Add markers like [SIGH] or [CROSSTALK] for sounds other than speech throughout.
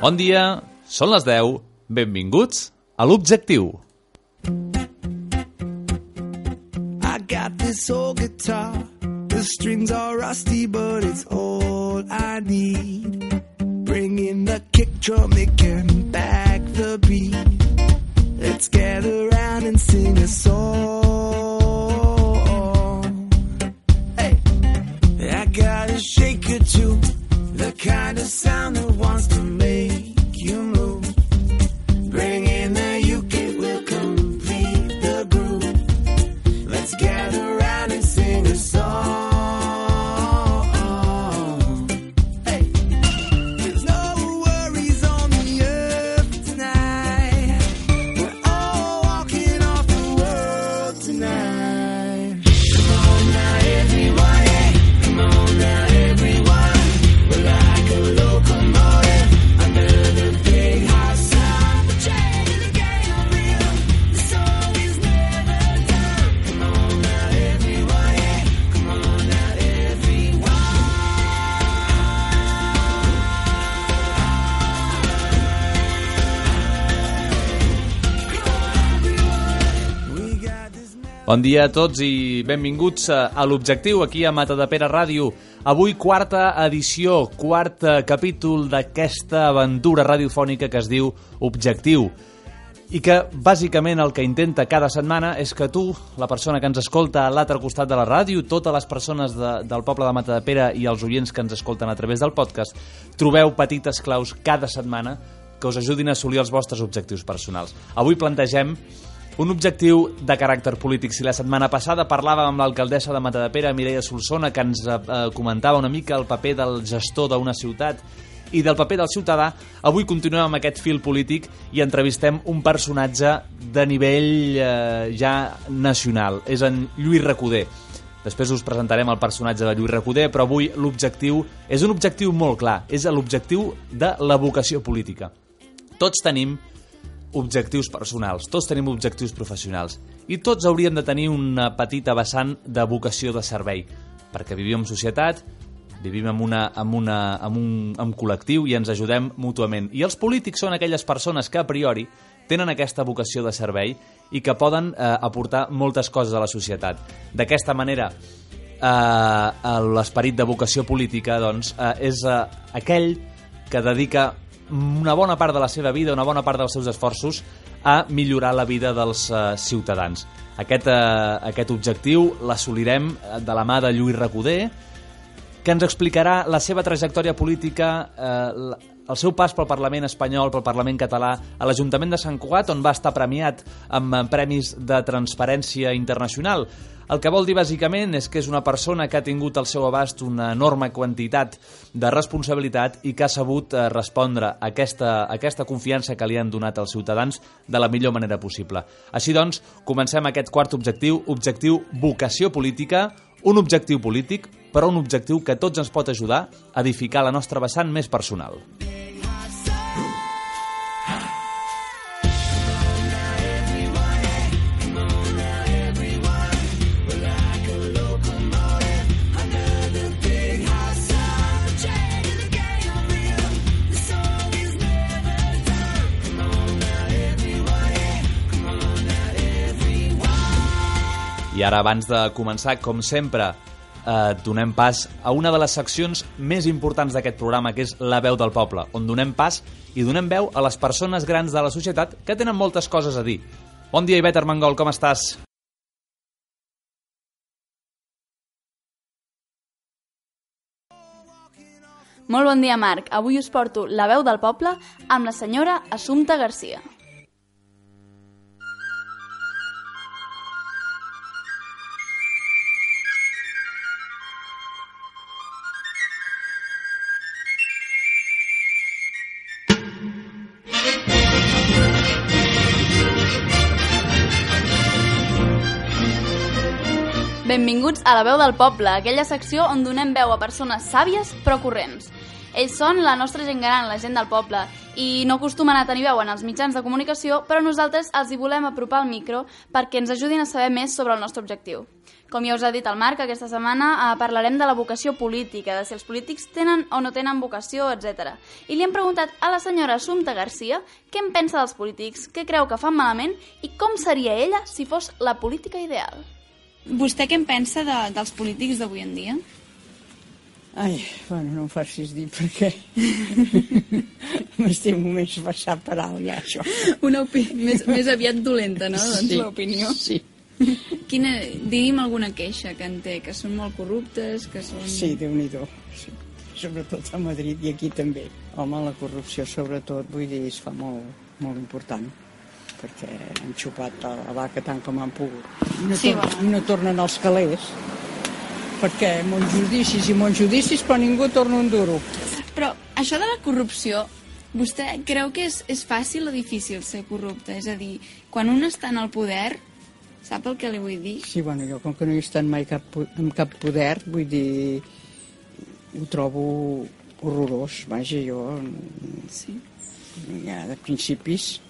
Bon dia, són les 10, benvinguts a l'Objectiu. I got this old guitar. The strings are rusty, but it's all I need. Bring in the kick drum, it can back the beat. Let's gather around and sing a song. Hey, I got a shaker too, the kind of sound that wants to Bon dia a tots i benvinguts a, l'Objectiu, aquí a Matadepera Ràdio. Avui quarta edició, quart capítol d'aquesta aventura radiofònica que es diu Objectiu i que bàsicament el que intenta cada setmana és que tu, la persona que ens escolta a l'altre costat de la ràdio, totes les persones de, del poble de Matadepera i els oients que ens escolten a través del podcast, trobeu petites claus cada setmana que us ajudin a assolir els vostres objectius personals. Avui plantegem un objectiu de caràcter polític. Si la setmana passada parlàvem amb l'alcaldessa de Matadepera, Mireia Solsona, que ens eh, comentava una mica el paper del gestor d'una ciutat i del paper del ciutadà, avui continuem amb aquest fil polític i entrevistem un personatge de nivell eh, ja nacional. És en Lluís Recoder. Després us presentarem el personatge de Lluís Recoder, però avui l'objectiu és un objectiu molt clar, és l'objectiu de la vocació política. Tots tenim objectius personals, tots tenim objectius professionals i tots hauríem de tenir una petita vessant de vocació de servei, perquè vivim en societat, vivim en, una, en, una, en un en col·lectiu i ens ajudem mútuament. I els polítics són aquelles persones que a priori tenen aquesta vocació de servei i que poden eh, aportar moltes coses a la societat. D'aquesta manera, eh, l'esperit de vocació política doncs, eh, és eh, aquell que dedica una bona part de la seva vida, una bona part dels seus esforços a millorar la vida dels eh, ciutadans. Aquest, eh, aquest objectiu l'assolirem eh, de la mà de Lluís Recoder, que ens explicarà la seva trajectòria política, eh, el seu pas pel Parlament espanyol, pel Parlament català, a l'Ajuntament de Sant Cugat, on va estar premiat amb eh, premis de transparència internacional. El que vol dir, bàsicament, és que és una persona que ha tingut al seu abast una enorme quantitat de responsabilitat i que ha sabut eh, respondre a aquesta, a aquesta confiança que li han donat els ciutadans de la millor manera possible. Així doncs, comencem aquest quart objectiu, objectiu vocació política, un objectiu polític, però un objectiu que tots ens pot ajudar a edificar la nostra vessant més personal. I ara, abans de començar, com sempre, eh, donem pas a una de les seccions més importants d'aquest programa, que és La veu del poble, on donem pas i donem veu a les persones grans de la societat que tenen moltes coses a dir. Bon dia, Ivet Armengol, com estàs? Molt bon dia, Marc. Avui us porto la veu del poble amb la senyora Assumpta Garcia. Benvinguts a la veu del poble, aquella secció on donem veu a persones sàvies però corrents. Ells són la nostra gent gran, la gent del poble, i no acostumen a tenir veu en els mitjans de comunicació, però nosaltres els hi volem apropar al micro perquè ens ajudin a saber més sobre el nostre objectiu. Com ja us ha dit el Marc, aquesta setmana eh, parlarem de la vocació política, de si els polítics tenen o no tenen vocació, etc. I li hem preguntat a la senyora Assumpta Garcia què en pensa dels polítics, què creu que fan malament i com seria ella si fos la política ideal. Vostè què en pensa de, dels polítics d'avui en dia? Ai, bueno, no em facis dir perquè [LAUGHS] m'estic més passar per alt ja, això. Una opinió més, més aviat dolenta, no? Doncs l'opinió. Sí, Quina, digui'm alguna queixa que en té, que són molt corruptes, que són... sí, déu nhi sí. Sobretot a Madrid i aquí també. Home, la corrupció sobretot, vull dir, es fa molt, molt important perquè han xupat a la vaca tant com han pogut. I no, Sí, tor bueno. i no tornen als calés, perquè molts judicis i molts judicis, però ningú torna un duro. Però això de la corrupció, vostè creu que és, és fàcil o difícil ser corrupte? És a dir, quan un està en el poder, sap el que li vull dir? Sí, bueno, jo com que no he estat mai cap, amb cap poder, vull dir, ho trobo horrorós, vaja, jo Sí. ja de principis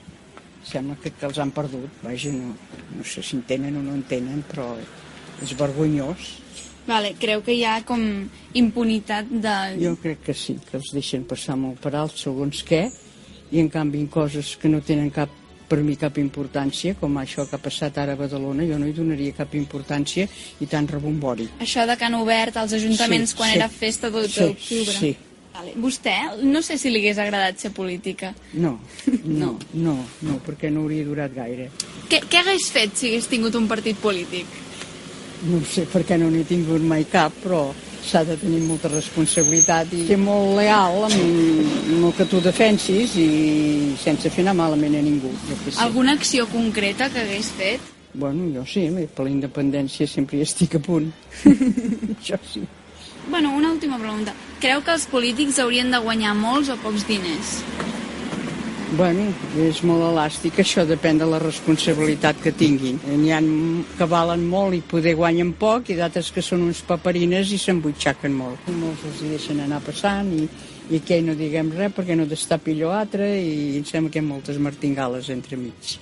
sembla que, que els han perdut, vaja, no, no sé si en tenen o no en tenen, però és vergonyós. Vale, creu que hi ha com impunitat de... Jo crec que sí, que els deixen passar molt per alt segons què, i en canvi en coses que no tenen cap per mi cap importància, com això que ha passat ara a Badalona, jo no hi donaria cap importància i tant rebombori. Això de que han obert als ajuntaments Sí, quan sí. era festa de Sí, d'octubre. sí. Vale. Vostè, no sé si li hagués agradat ser política. No, [LAUGHS] no, no, no, perquè no hauria durat gaire. Què, què hagués fet si hagués tingut un partit polític? No sé perquè no n'he tingut mai cap, però s'ha de tenir molta responsabilitat i ser molt leal amb, amb el que tu defensis i sense fer anar malament a ningú. Jo sé. Alguna acció concreta que hagués fet? Bueno, jo sí, per la independència sempre hi estic a punt. [LAUGHS] Això sí. Bueno, una última pregunta. Creu que els polítics haurien de guanyar molts o pocs diners? Bueno, és molt elàstic, això depèn de la responsabilitat que tinguin. N'hi ha que valen molt i poder guanyen poc i d'altres que són uns paperines i s'embutxaquen molt. Molts els deixen anar passant i, i aquell no diguem res perquè no destapi allò altre i em sembla que hi ha moltes martingales entre mig.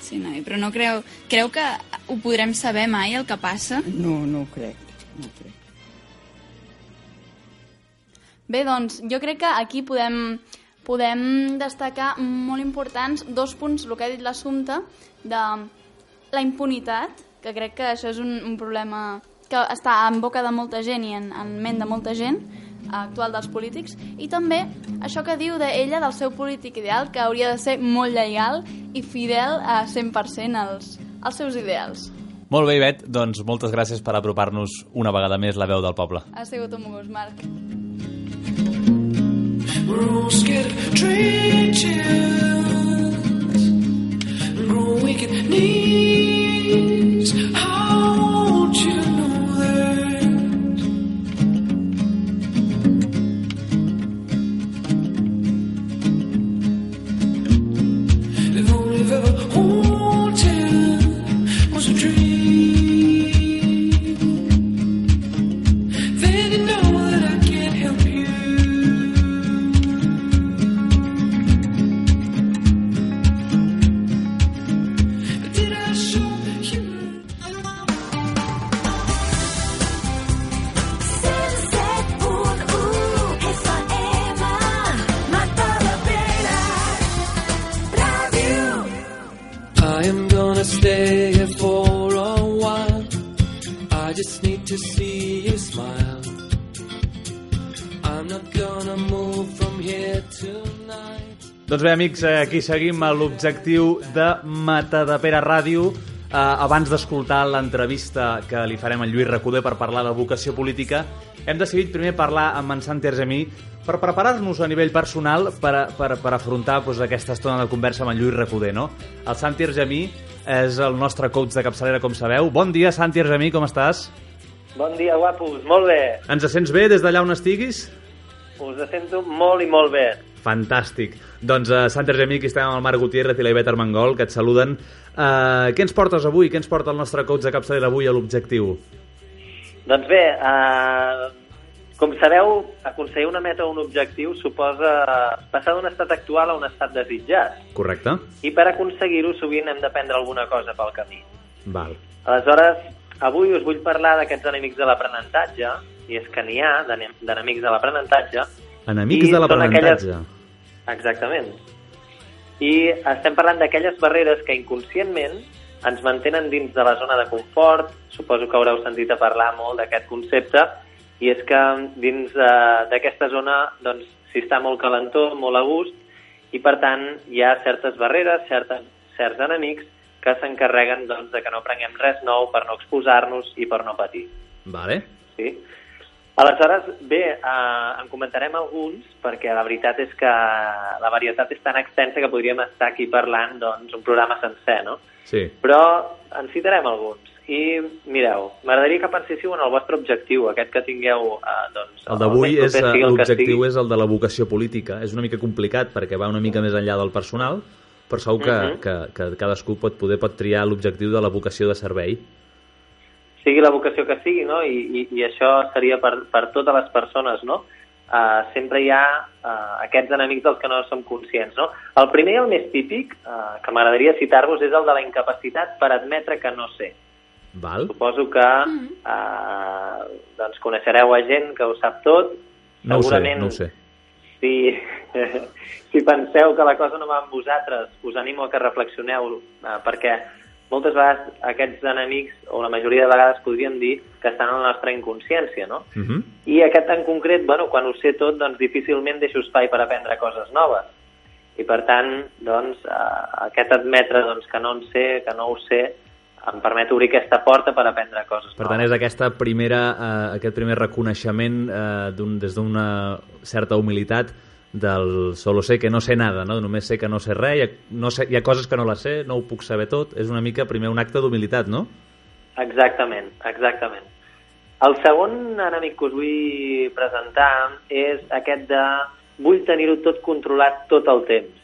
Sí, noi, però no creu... Creu que ho podrem saber mai, el que passa? No, no ho crec, no ho crec. Bé, doncs, jo crec que aquí podem, podem destacar molt importants dos punts, el que ha dit l'assumpte, de la impunitat, que crec que això és un, un problema que està en boca de molta gent i en, en ment de molta gent, actual dels polítics, i també això que diu d'ella, del seu polític ideal, que hauria de ser molt lleial i fidel a 100% als, als seus ideals. Molt bé, Ivet, doncs moltes gràcies per apropar-nos una vegada més la veu del poble. Ha sigut un gust, Marc. rules get treacherous and grow wicked knees. How would you Doncs bé, amics, eh, aquí seguim a l'objectiu de Matadepera Ràdio. Eh, abans d'escoltar l'entrevista que li farem a Lluís Recoder per parlar de vocació política, hem decidit primer parlar amb en Santi Argemí per preparar-nos a nivell personal per, a- per, per afrontar doncs, aquesta estona de conversa amb en Lluís Recoder. No? El Santi Argemí és el nostre coach de capçalera, com sabeu. Bon dia, Santi Argemí, com estàs? Bon dia, guapos. Molt bé. Ens sents bé des d'allà on estiguis? Us sento molt i molt bé. Fantàstic. Doncs, uh, Santi Argemí, aquí estem amb el Marc Gutiérrez i la Iveta Armengol, que et saluden. Uh, què ens portes avui? Què ens porta el nostre coach de capçalera avui a l'objectiu? Doncs bé, eh, Com sabeu, aconseguir una meta o un objectiu suposa passar d'un estat actual a un estat desitjat. Correcte? I per aconseguir-ho sovint hem d'aprendre alguna cosa pel camí. Val. Aleshores, avui us vull parlar d'aquests enemics de l'aprenentatge, i és que n'hi ha d'ene- d'enemics de l'aprenentatge. Enemics I de l'aprenentatge. Exactament. I estem parlant d'aquelles barreres que inconscientment ens mantenen dins de la zona de confort. Suposo que haureu sentit a parlar molt d'aquest concepte. I és que dins eh, d'aquesta zona doncs, s'hi està molt calentó, molt a gust, i per tant hi ha certes barreres, certes, certs enemics que s'encarreguen doncs, de que no prenguem res nou per no exposar-nos i per no patir. Vale. Sí? Aleshores, bé, eh, en comentarem alguns, perquè la veritat és que la varietat és tan extensa que podríem estar aquí parlant doncs, un programa sencer, no? Sí. Però en citarem alguns. I mireu, m'agradaria que penséssiu en el vostre objectiu, aquest que tingueu... Eh, doncs, El d'avui és eh, l'objectiu és el de la vocació política. És una mica complicat perquè va una mica més enllà del personal, però segur que, Mhm. que, que cadascú pot poder pot triar l'objectiu de la vocació de servei. Sigui la vocació que sigui, no? I, i, i això seria per, per totes les persones, no? Uh, sempre hi ha uh, aquests enemics dels que no som conscients, no? El primer i el més típic, uh, que m'agradaria citar-vos, és el de la incapacitat per admetre que no sé. Val? Suposo que uh, doncs coneixereu a gent que ho sap tot. No ho sé, Segurament, no ho sé. Si, [LAUGHS] si penseu que la cosa no va amb vosaltres, us animo a que reflexioneu, uh, perquè moltes vegades aquests enemics, o la majoria de vegades podríem dir, que estan en la nostra inconsciència, no? Uh -huh. I aquest en concret, bueno, quan ho sé tot, doncs difícilment deixo espai per aprendre coses noves. I per tant, doncs, eh, aquest admetre doncs, que no en sé, que no ho sé, em permet obrir aquesta porta per aprendre coses Per tant, noves. és aquesta primera, eh, aquest primer reconeixement eh, des d'una certa humilitat del solo sé que no sé nada, no? només sé que no sé res, hi ha, no sé, hi ha coses que no les sé, no ho puc saber tot, és una mica primer un acte d'humilitat, no? Exactament, exactament. El segon enemic que us vull presentar és aquest de vull tenir-ho tot controlat tot el temps.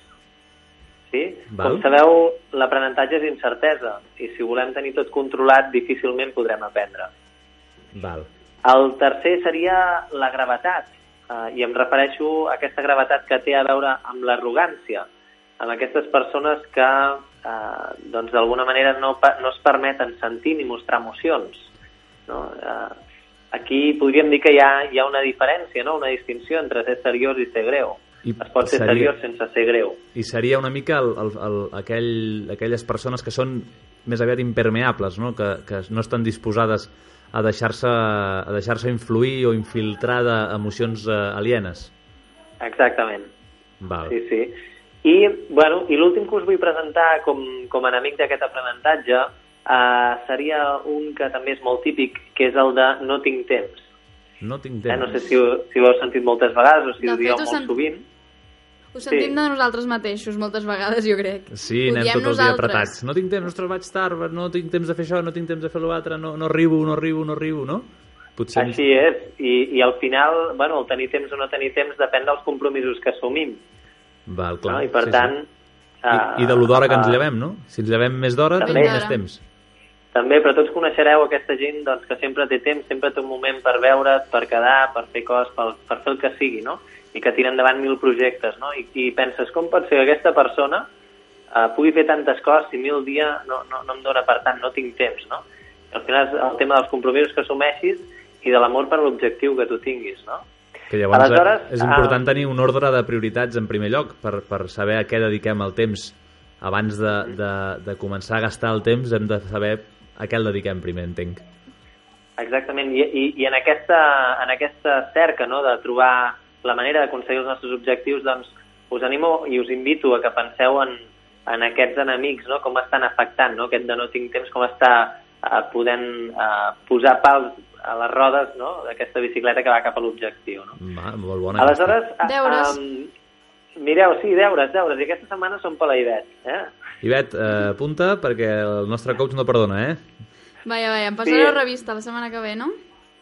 Sí? Val. Com sabeu, l'aprenentatge és incertesa i si volem tenir tot controlat difícilment podrem aprendre. Val. El tercer seria la gravetat, eh, i em refereixo a aquesta gravetat que té a veure amb l'arrogància, amb aquestes persones que eh, doncs d'alguna manera no, no es permeten sentir ni mostrar emocions. No? Eh, aquí podríem dir que hi ha, hi ha una diferència, no? una distinció entre ser seriós i ser greu. I es pot ser seria- seriós sense ser greu. I seria una mica el, el, el, aquell, aquelles persones que són més aviat impermeables, no? Que, que no estan disposades a deixar-se a deixar-se influir o infiltrar d'emocions eh, alienes. Exactament. Val. Sí, sí. I, bueno, i l'últim que us vull presentar com, com a enemic d'aquest aprenentatge eh, seria un que també és molt típic, que és el de no tinc temps. No tinc Eh? temps. No sé si ho, si ho heu sentit moltes vegades o si De ho dieu molt sent- sovint. Ho sentim Sí. de nosaltres mateixos moltes vegades, jo crec. Sí, Ho anem tot el dia apretats. No tinc temps, ostres, vaig tard, no tinc temps de fer això, no tinc temps de fer l'altre, no, no arribo, no arribo, no arribo, no? Potser... Així és, i, i al final, bueno, el tenir temps o no tenir temps depèn dels compromisos que assumim. Val, clar. no? I per sí, tant... Sí. I, I de l'hora que ens eh, llevem, no? Si ens llevem més d'hora, tenim més temps. També, però tots coneixereu aquesta gent doncs, que sempre té temps, sempre té un moment per veure't, per quedar, per fer coses, per, per fer el que sigui, no? I que tira endavant mil projectes, no? I, i penses, com pot ser que aquesta persona eh, pugui fer tantes coses si a mi el dia no, no, no em dóna, per tant, no tinc temps, no? I al final és el tema dels compromisos que assumeixis i de l'amor per l'objectiu que tu tinguis, no? Que llavors Aleshores, és important ah, tenir un ordre de prioritats en primer lloc per, per saber a què dediquem el temps. Abans de, de, de començar a gastar el temps hem de saber a què el dediquem primer, entenc. Exactament, i, i, i en, aquesta, en aquesta cerca no, de trobar la manera d'aconseguir els nostres objectius, doncs us animo i us invito a que penseu en, en aquests enemics, no, com estan afectant, no, aquest de no tinc temps, com està eh, podent eh, posar pals a les rodes no, d'aquesta bicicleta que va cap a l'objectiu. No? Va, molt bona. Aleshores, a- Deures. em, mireu, sí, deures, deures, i aquesta setmana són per la Ivet. Eh? Ivet, eh, apunta perquè el nostre coach no perdona, eh? Vaja, vaja, em passareu Sí. revista la setmana que ve, no?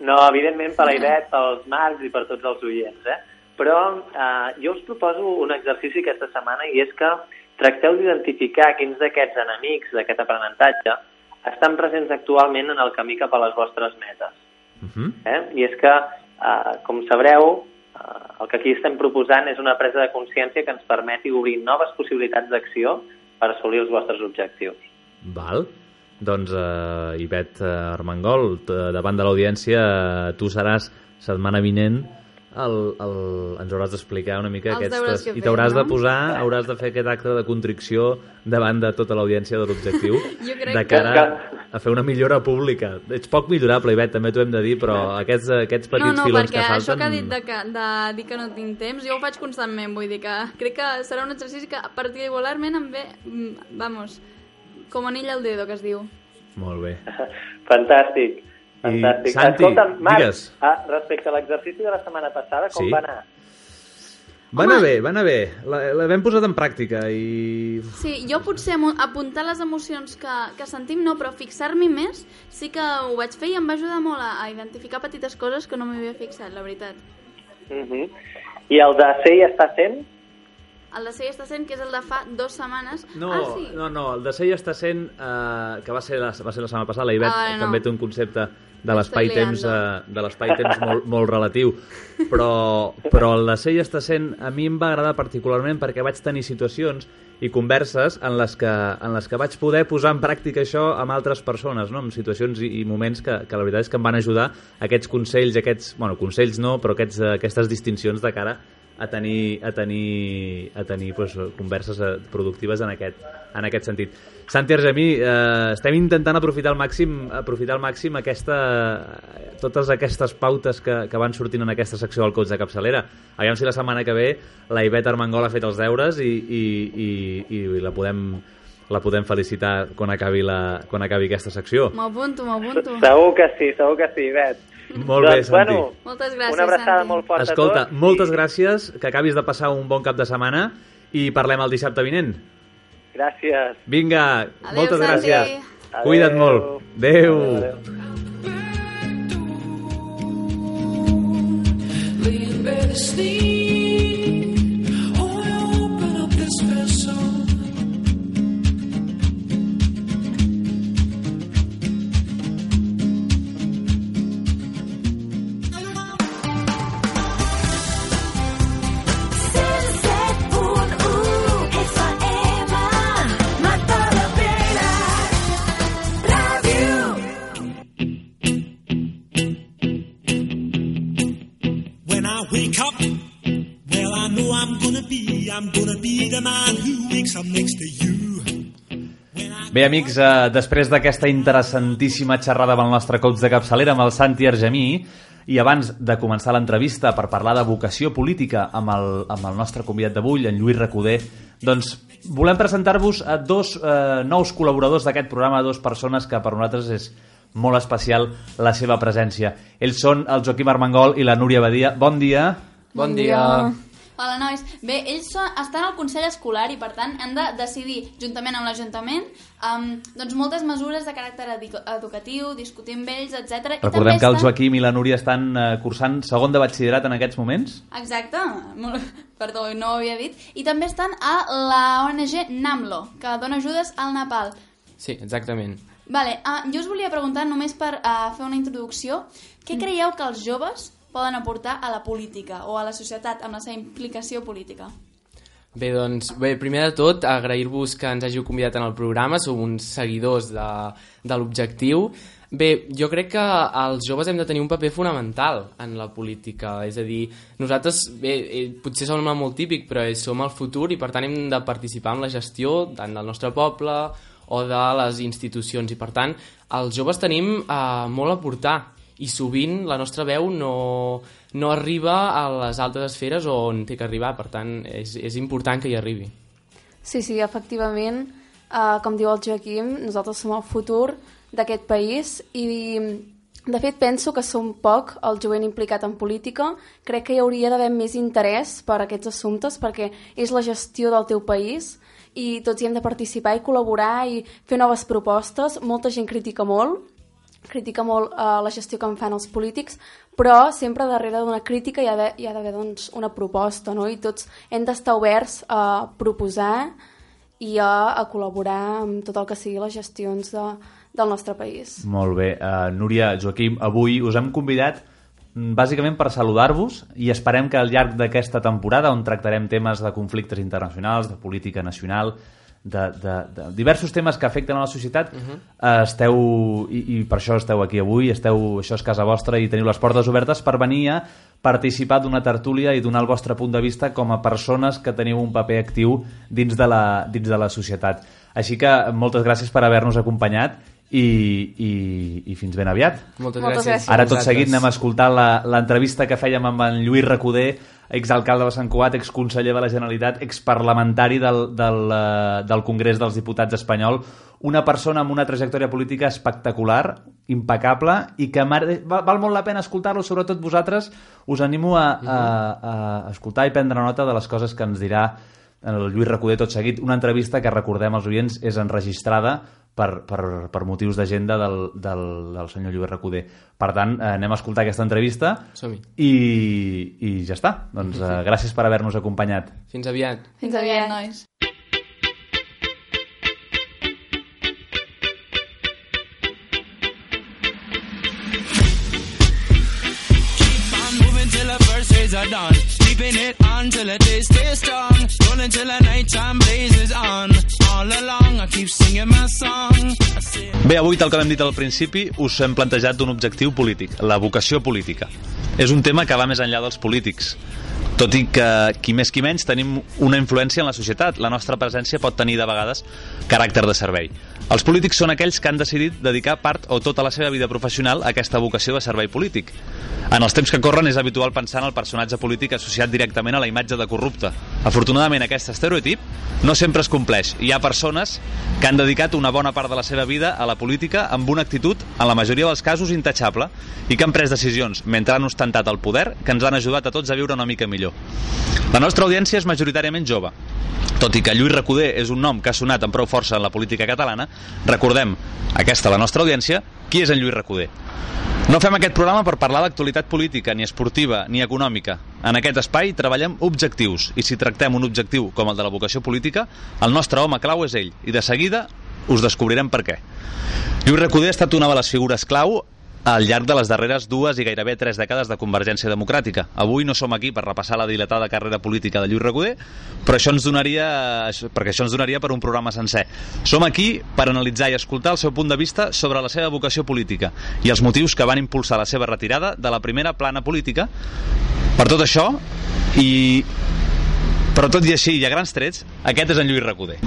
No, evidentment per la Ivet, pels Marcs i per tots els oients, eh? Però eh, jo us proposo un exercici aquesta setmana i és que tracteu d'identificar quins d'aquests enemics d'aquest aprenentatge estan presents actualment en el camí cap a les vostres metes. Uh -huh. Eh? I és que Uh, com sabreu, uh, el que aquí estem proposant és una presa de consciència que ens permeti obrir noves possibilitats d'acció per assolir els vostres objectius. Val. Doncs, uh, Ivet uh, Armengol, davant de l'audiència, uh, tu seràs setmana vinent el, el, ens hauràs d'explicar una mica Els deures aquestes... que I fem, t'hauràs no? de posar, hauràs de fer aquest acte de contricció davant de tota l'audiència de l'objectiu [LAUGHS] Jo crec de que- cara Que- a fer una millora pública. Ets poc millorable, Ivet, també t'ho hem de dir, però aquests, aquests petits no, no, filons perquè que falten... això que ha dit de, que, de dir que no tinc temps, jo ho faig constantment, vull dir que crec que serà un exercici que particularment em ve, mm, vamos, com anell al dedo, que es diu. Molt bé. [LAUGHS] Fantàstic. Fantàstic. Santi, Escolta'm, Marc, digues. ah, respecte a l'exercici de la setmana passada, com Sí. va anar? Va anar bé, va anar bé. La- L'hem posat en pràctica i... Sí, jo potser apuntar les emocions que, que sentim no, però fixar-m'hi més sí que ho vaig fer i em va ajudar molt a, a identificar petites coses que no m'hi havia fixat, la veritat. Uh -huh. I el de ser i està sent? El de ser està sent, que és el de fa dues setmanes. No, ah, sí. no, no, el de ser ja està sent, eh, que va ser, la, va ser la setmana passada, la Ivet Ah, no. també té un concepte de l'espai-temps estoy eh, de l'espai-temps molt, molt relatiu, però, però el de ser ja està sent a mi em va agradar particularment perquè vaig tenir situacions i converses en les que, en les que vaig poder posar en pràctica això amb altres persones, no? en situacions i, i moments que, que la veritat és que em van ajudar aquests consells, aquests, bueno, consells no, però aquests, aquestes distincions de cara a tenir, a tenir, a tenir pues, converses eh, productives en aquest, en aquest sentit. Santi Argemí, eh, estem intentant aprofitar al màxim, aprofitar al màxim aquesta, totes aquestes pautes que, que van sortint en aquesta secció del coach de capçalera. Aviam si la setmana que ve la Ivet Armengol ha fet els deures i, i, i, i la podem la podem felicitar quan acabi, la, quan acabi aquesta secció. M'apunto, m'apunto. Segur que sí, segur que sí, Bet. Molt bé, doncs, Santi. Bueno, Moltes gràcies, una abraçada Santi. molt forta Escolta, a tots. moltes i gràcies, que acabis de passar un bon cap de setmana i parlem el dissabte vinent. Gràcies. Vinga, Adéu, moltes Santi. gràcies. Adéu. Cuida't molt. Adéu. Adéu. Laying asleep. Bé, amics, eh, després d'aquesta interessantíssima xerrada amb el nostre coach de capçalera, amb el Santi Argemí, i abans de començar l'entrevista per parlar de vocació política amb el, amb el nostre convidat d'avui, en Lluís Recoder, doncs volem presentar-vos a dos eh, nous col·laboradors d'aquest programa, dos persones que per nosaltres és molt especial la seva presència. Ells són el Joaquim Armengol i la Núria Badia. Bon dia. Bon dia. Hola, nois. Bé, ells són, estan al Consell Escolar i, per tant, han de decidir, juntament amb l'Ajuntament, um, doncs moltes mesures de caràcter edu- educatiu, discutir amb ells, etc. Recordem que el Joaquim i la Núria estan eh, cursant segon de batxillerat en aquests moments. Exacte, molt... perdó, no ho havia dit. I també estan a la ONG NAMLO, que dona ajudes al Nepal. Sí, exactament. Vale, uh, jo us volia preguntar, només per uh, fer una introducció, què creieu que els joves poden aportar a la política o a la societat amb la seva implicació política? Bé, doncs, bé, primer de tot, agrair-vos que ens hàgiu convidat en el programa, som uns seguidors de, de l'objectiu. Bé, jo crec que els joves hem de tenir un paper fonamental en la política, és a dir, nosaltres, bé, eh, potser sembla molt típic, però som el futur i per tant hem de participar en la gestió tant del nostre poble o de les institucions i per tant els joves tenim eh, molt a portar i sovint la nostra veu no, no arriba a les altes esferes on té que arribar, per tant és, és important que hi arribi. Sí, sí, efectivament, uh, com diu el Joaquim, nosaltres som el futur d'aquest país i de fet penso que som poc el jovent implicat en política. Crec que hi hauria d'haver més interès per aquests assumptes perquè és la gestió del teu país i tots hi hem de participar i col·laborar i fer noves propostes. Molta gent critica molt, critica molt uh, la gestió que en fan els polítics, però sempre darrere d'una crítica hi ha d'haver hi ha d'haver, doncs, una proposta, no? i tots hem d'estar oberts a proposar i a, a col·laborar amb tot el que sigui les gestions de, del nostre país. Molt bé. Uh, Núria, Joaquim, avui us hem convidat mm, bàsicament per saludar-vos i esperem que al llarg d'aquesta temporada, on tractarem temes de conflictes internacionals, de política nacional, de, de, de diversos temes que afecten a la societat, uh -huh. esteu, i, i per això esteu aquí avui, esteu, això és casa vostra i teniu les portes obertes per venir a participar d'una tertúlia i donar el vostre punt de vista com a persones que teniu un paper actiu dins de la, dins de la societat. Així que moltes gràcies per haver-nos acompanyat i, i, i fins ben aviat. Moltes, Moltes gràcies. gràcies. Ara tot seguit anem a escoltar la- l'entrevista que fèiem amb en Lluís Recoder, exalcalde de Sant Cugat, exconseller de la Generalitat, exparlamentari del, del, eh, del Congrés dels Diputats espanyol, una persona amb una trajectòria política espectacular, impecable, i que val, molt la pena escoltar-lo, sobretot vosaltres, us animo a, a, a escoltar i prendre nota de les coses que ens dirà el Lluís Recoder tot seguit, una entrevista que recordem als oients és enregistrada per, per, per motius d'agenda del, del, del senyor Lluís Recoder. Per tant, eh, anem a escoltar aquesta entrevista i, i ja està. Doncs eh, gràcies per haver-nos acompanyat. Fins aviat. Fins aviat, nois. I'm moving till the first days are done. Keeping it on till the day stays strong. Rolling till the nighttime blazes on. All along I keep singing my song. Bé, avui, tal com hem dit al principi, us hem plantejat un objectiu polític, la vocació política. És un tema que va més enllà dels polítics. Tot i que, qui més qui menys, tenim una influència en la societat. La nostra presència pot tenir, de vegades, caràcter de servei. Els polítics són aquells que han decidit dedicar part o tota la seva vida professional a aquesta vocació de servei polític. En els temps que corren és habitual pensar en el personatge polític associat directament a la imatge de corrupte. Afortunadament, aquest estereotip no sempre es compleix. Hi ha persones que han dedicat una bona part de la seva vida a la política amb una actitud, en la majoria dels casos, intachable i que han pres decisions, mentre han ostentat el poder, que ens han ajudat a tots a viure una mica millor. La nostra audiència és majoritàriament jove. Tot i que Lluís Recoder és un nom que ha sonat amb prou força en la política catalana, recordem, aquesta la nostra audiència, qui és en Lluís Recoder? No fem aquest programa per parlar d'actualitat política, ni esportiva, ni econòmica. En aquest espai treballem objectius, i si tractem un objectiu com el de la vocació política, el nostre home clau és ell, i de seguida us descobrirem per què. Lluís Recoder ha estat una de les figures clau al llarg de les darreres dues i gairebé tres dècades de Convergència Democràtica. Avui no som aquí per repassar la dilatada carrera política de Lluís Recoder, però això ens donaria, perquè això ens donaria per un programa sencer. Som aquí per analitzar i escoltar el seu punt de vista sobre la seva vocació política i els motius que van impulsar la seva retirada de la primera plana política. Per tot això, i però tot i així, i a grans trets, aquest és en Lluís Recoder.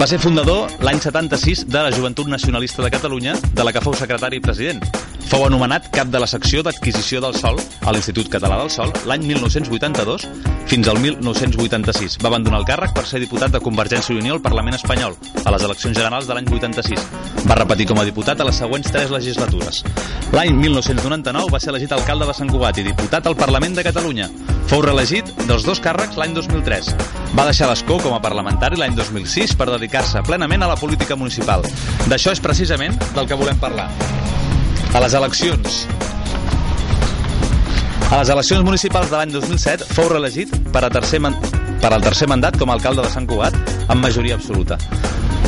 Va ser fundador l'any 76 de la Joventut Nacionalista de Catalunya, de la que fou secretari i president. Fou anomenat cap de la secció d'adquisició del sol a l'Institut Català del Sol l'any 1982 fins al 1986. Va abandonar el càrrec per ser diputat de Convergència i Unió al Parlament espanyol a les eleccions generals de l'any 86. Va repetir com a diputat a les següents tres legislatures. L'any 1999 va ser elegit alcalde de Sant Cugat i diputat al Parlament de Catalunya. Fou reelegit dels dos càrrecs l'any 2003. Va deixar l'escó com a parlamentari l'any 2006 per dedicar-se plenament a la política municipal. D'això és precisament del que volem parlar. A les eleccions a les eleccions municipals de l'any 2007 fou reelegit per, a tercer man... per al tercer mandat com a alcalde de Sant Cugat amb majoria absoluta.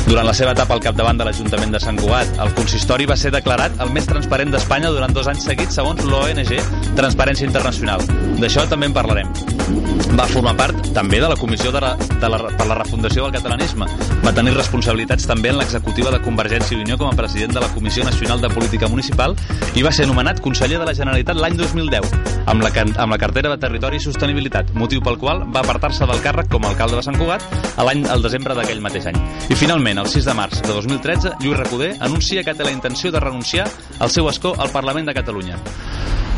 Durant la seva etapa al capdavant de l'Ajuntament de Sant Cugat, el consistori va ser declarat el més transparent d'Espanya durant dos anys seguits segons l'ONG Transparència Internacional. D'això també en parlarem. Va formar part també de la Comissió de la, de la, per la refundació del catalanisme. Va tenir responsabilitats també en l'executiva de Convergència i Unió com a president de la Comissió Nacional de Política Municipal i va ser nomenat conseller de la Generalitat l'any 2010 amb la, amb la cartera de Territori i Sostenibilitat, motiu pel qual va apartar-se del càrrec com a alcalde de Sant Cugat a l'any al desembre d'aquell mateix any. I finalment, el 6 de març de 2013, Lluís Recoder anuncia que té la intenció de renunciar al seu escó al Parlament de Catalunya.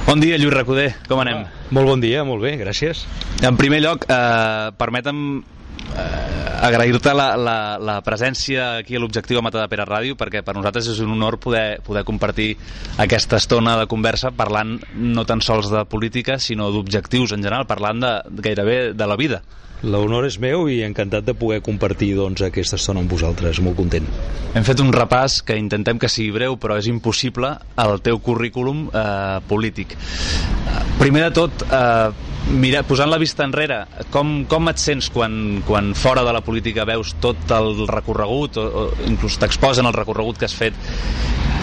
Bon dia, Lluís Recoder, com anem? Molt bon dia, molt bé, gràcies. En primer lloc, eh, permetem agrair-te la, la, la presència aquí a l'Objectiu a Mata de Pere Ràdio perquè per nosaltres és un honor poder, poder compartir aquesta estona de conversa parlant no tan sols de política sinó d'objectius en general, parlant de, gairebé de la vida. L'honor és meu i encantat de poder compartir doncs, aquesta estona amb vosaltres, molt content. Hem fet un repàs que intentem que sigui breu, però és impossible al teu currículum eh, polític. Eh, Primer de tot, eh, mira, posant la vista enrere, com, com et sents quan, quan fora de la política veus tot el recorregut o, o inclús t'exposen el recorregut que has fet?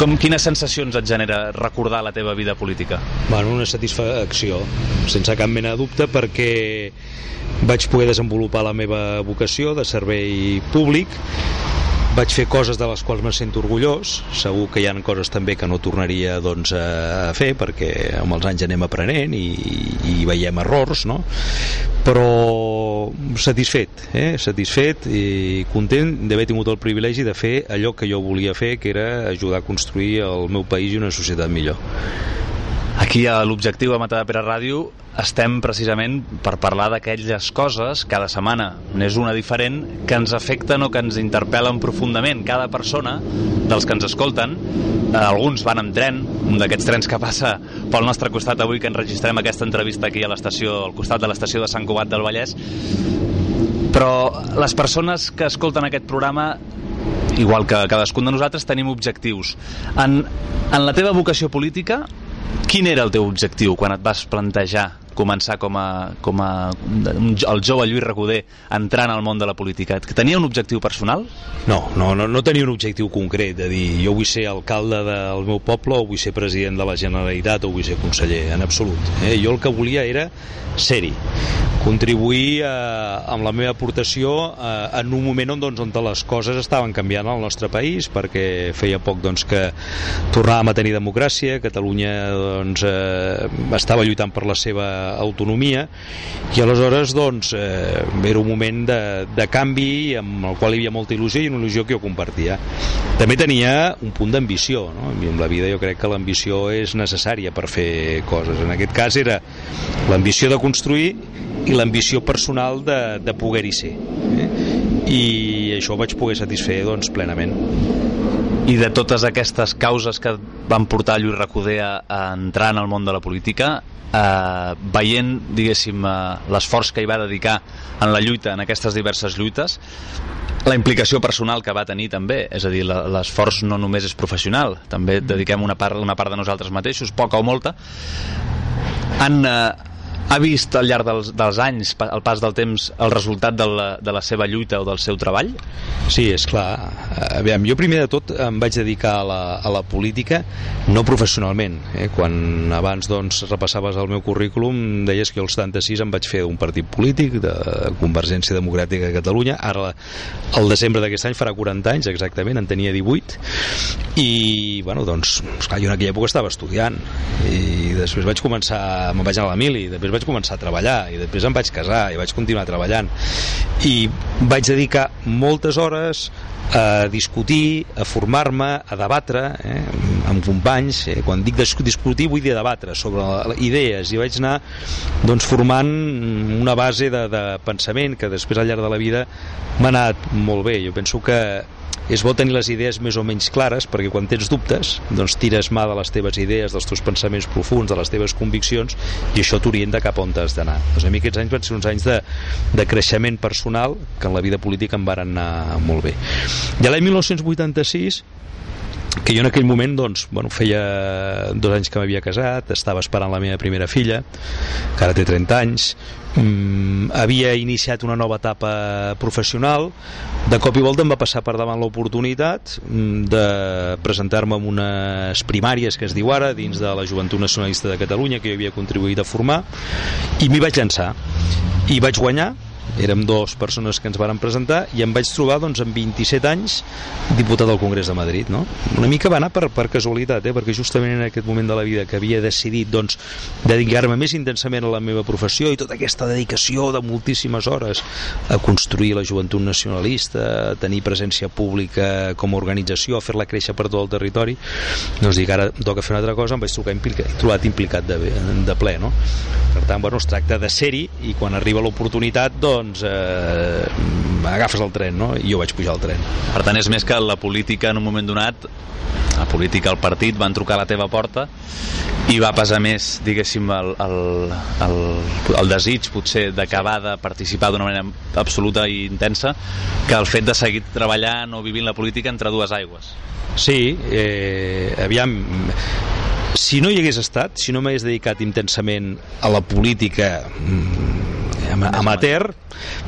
Com, quines sensacions et genera recordar la teva vida política? Bueno, una satisfacció, sense cap mena de dubte, perquè vaig poder desenvolupar la meva vocació de servei públic vaig fer coses de les quals me sento orgullós segur que hi ha coses també que no tornaria doncs, a fer perquè amb els anys anem aprenent i, i veiem errors no? però satisfet eh? satisfet i content d'haver tingut el privilegi de fer allò que jo volia fer que era ajudar a construir el meu país i una societat millor Aquí a l'Objectiu a Matadepera Ràdio estem precisament per parlar d'aquelles coses, cada setmana n'és una diferent, que ens afecten o que ens interpel·len profundament. Cada persona dels que ens escolten, eh, alguns van amb tren, un d'aquests trens que passa pel nostre costat avui que enregistrem aquesta entrevista aquí a l'estació, al costat de l'estació de Sant Cugat del Vallès, però les persones que escolten aquest programa igual que cadascun de nosaltres tenim objectius en, en la teva vocació política quin era el teu objectiu quan et vas plantejar començar com a, com a el jove Lluís Recoder entrant al món de la política? Tenia un objectiu personal? No, no, no, no tenia un objectiu concret de dir jo vull ser alcalde del meu poble o vull ser president de la Generalitat o vull ser conseller, en absolut. Eh? Jo el que volia era ser-hi contribuir eh, amb la meva aportació eh, en un moment on, doncs, on les coses estaven canviant al nostre país perquè feia poc doncs, que tornàvem a tenir democràcia, Catalunya doncs, eh, estava lluitant per la seva autonomia i aleshores doncs, eh, era un moment de, de canvi amb el qual hi havia molta il·lusió i una il·lusió que jo compartia. També tenia un punt d'ambició, no? En la vida jo crec que l'ambició és necessària per fer coses. En aquest cas era l'ambició de construir i l'ambició personal de, de poder-hi ser. Eh? I això ho vaig poder satisfer doncs, plenament. I de totes aquestes causes que van portar Lluís Recoder a, a entrar en el món de la política, eh, veient, diguéssim, eh, l'esforç que hi va dedicar en la lluita, en aquestes diverses lluites, la implicació personal que va tenir també, és a dir, l'esforç no només és professional, també dediquem una part, una part de nosaltres mateixos, poca o molta, han, eh, ha vist al llarg dels, dels anys, al pas del temps, el resultat de la, de la seva lluita o del seu treball? Sí, és clar. Aviam, jo primer de tot em vaig dedicar a la, a la política no professionalment. Eh? Quan abans doncs, repassaves el meu currículum deies que jo al 76 em vaig fer un partit polític de Convergència Democràtica de Catalunya. Ara, el desembre d'aquest any farà 40 anys exactament, en tenia 18. I, bueno, doncs, esclar, jo en aquella època estava estudiant i després vaig començar, me'n vaig anar a la mili, després vaig començar a treballar i després em vaig casar i vaig continuar treballant i vaig dedicar moltes hores a discutir, a formar-me, a debatre eh, amb companys. Eh, quan dic dis- discutir vull dir debatre sobre idees i vaig anar doncs, formant una base de, de pensament que després al llarg de la vida m'ha anat molt bé. Jo penso que és bo tenir les idees més o menys clares perquè quan tens dubtes doncs tires mà de les teves idees, dels teus pensaments profuns, de les teves conviccions i això t'orienta cap on has d'anar. Doncs a mi aquests anys van ser uns anys de, de creixement personal que en la vida política em van anar molt bé. I l'any 1986 que jo en aquell moment doncs, bueno, feia dos anys que m'havia casat estava esperant la meva primera filla que ara té 30 anys. Mm, havia iniciat una nova etapa professional. De cop i volta em va passar per davant l'oportunitat mm, de presentar-me en unes primàries que es diu ara dins de la Joventut Nacionalista de Catalunya que jo havia contribuït a formar i m'hi vaig llançar. I vaig guanyar érem dues persones que ens varen presentar i em vaig trobar doncs, amb 27 anys diputat al Congrés de Madrid no? una mica va anar per, per casualitat eh? perquè justament en aquest moment de la vida que havia decidit doncs, dedicar-me més intensament a la meva professió i tota aquesta dedicació de moltíssimes hores a construir la joventut nacionalista a tenir presència pública com a organització, a fer-la créixer per tot el territori doncs dic ara toca fer una altra cosa em vaig trobar implicat, trobat implicat de, de ple no? per tant bueno, es tracta de ser-hi i quan arriba l'oportunitat doncs eh, agafes el tren no? i jo vaig pujar al tren Per tant, és més que la política en un moment donat, la política, el partit, van trucar a la teva porta i va pesar més, diguéssim, el, el, el, el desig, potser, d'acabar de participar d'una manera absoluta i intensa que el fet de seguir treballant o vivint la política entre dues aigües. Sí, eh, aviam, si no hi hagués estat, si no m'hagués dedicat intensament a la política mm, ama- amateur,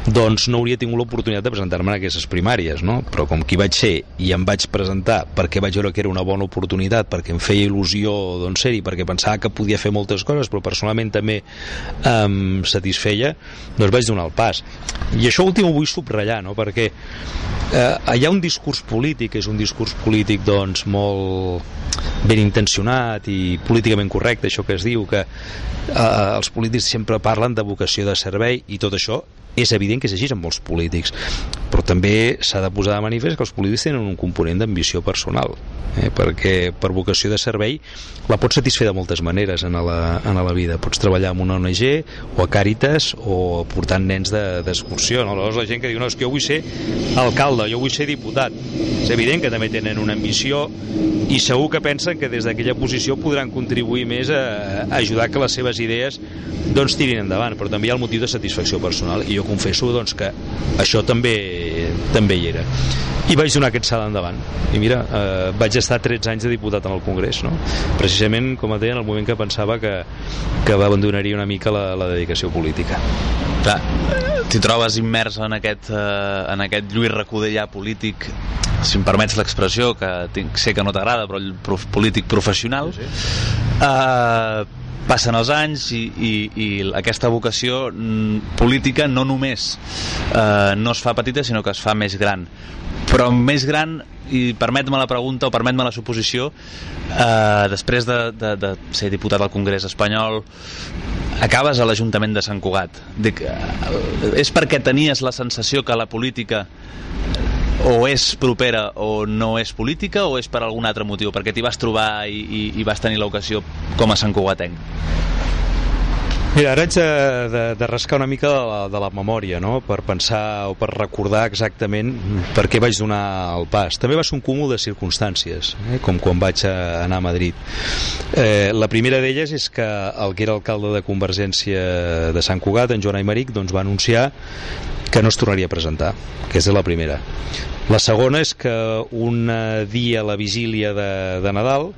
doncs no hauria tingut l'oportunitat de presentar-me en aquestes primàries, no? Però com que hi vaig ser i em vaig presentar perquè vaig veure que era una bona oportunitat, perquè em feia il·lusió doncs, ser-hi, perquè pensava que podia fer moltes coses, però personalment també em satisfeia, doncs vaig donar el pas. I això últim ho vull subratllar, no? Perquè eh, hi ha un discurs polític, és un discurs polític doncs molt ben intencionat i políticament correcte, això que es diu que eh, els polítics sempre parlen de vocació de servei i tot això és evident que és així en molts polítics però també s'ha de posar de manifest que els polítics tenen un component d'ambició personal eh? perquè per vocació de servei la pots satisfer de moltes maneres en la, en la vida, pots treballar en una ONG o a Càritas o portant nens de- d'excursió no? aleshores la gent que diu no, és que jo vull ser alcalde, jo vull ser diputat és evident que també tenen una ambició i segur que pensen que des d'aquella posició podran contribuir més a, a ajudar que les seves idees doncs tirin endavant, però també hi ha el motiu de satisfacció personal i jo confesso doncs, que això també també hi era i vaig donar aquest salt endavant i mira, eh, vaig estar 13 anys de diputat en el Congrés no? precisament com et deia en el moment que pensava que, que abandonaria una mica la, la dedicació política Clar, t'hi trobes immers en aquest, eh, en aquest Lluís Recudellà polític, si em permets l'expressió, que tinc, sé que no t'agrada, però el prof, polític professional. Sí, sí. Eh, passen els anys i, i, i aquesta vocació mm, política no només eh, no es fa petita, sinó que es fa més gran. Però més gran, i permet-me la pregunta o permet-me la suposició, eh, després de, de, de ser diputat al Congrés espanyol, acabes a l'Ajuntament de Sant Cugat. Dic, eh, és perquè tenies la sensació que la política o és propera o no és política o és per algun altre motiu? Perquè t'hi vas trobar i, i, i vas tenir l'ocasió com a Sant Cugatenc. Mira, ara haig de, de, rascar una mica de la, de la memòria, no?, per pensar o per recordar exactament per què vaig donar el pas. També va ser un cúmul de circumstàncies, eh? com quan vaig a, anar a Madrid. Eh, la primera d'elles és que el que era alcalde de Convergència de Sant Cugat, en Joan Aymeric, doncs va anunciar que no es tornaria a presentar. Aquesta és la primera. La segona és que un eh, dia a la vigília de, de Nadal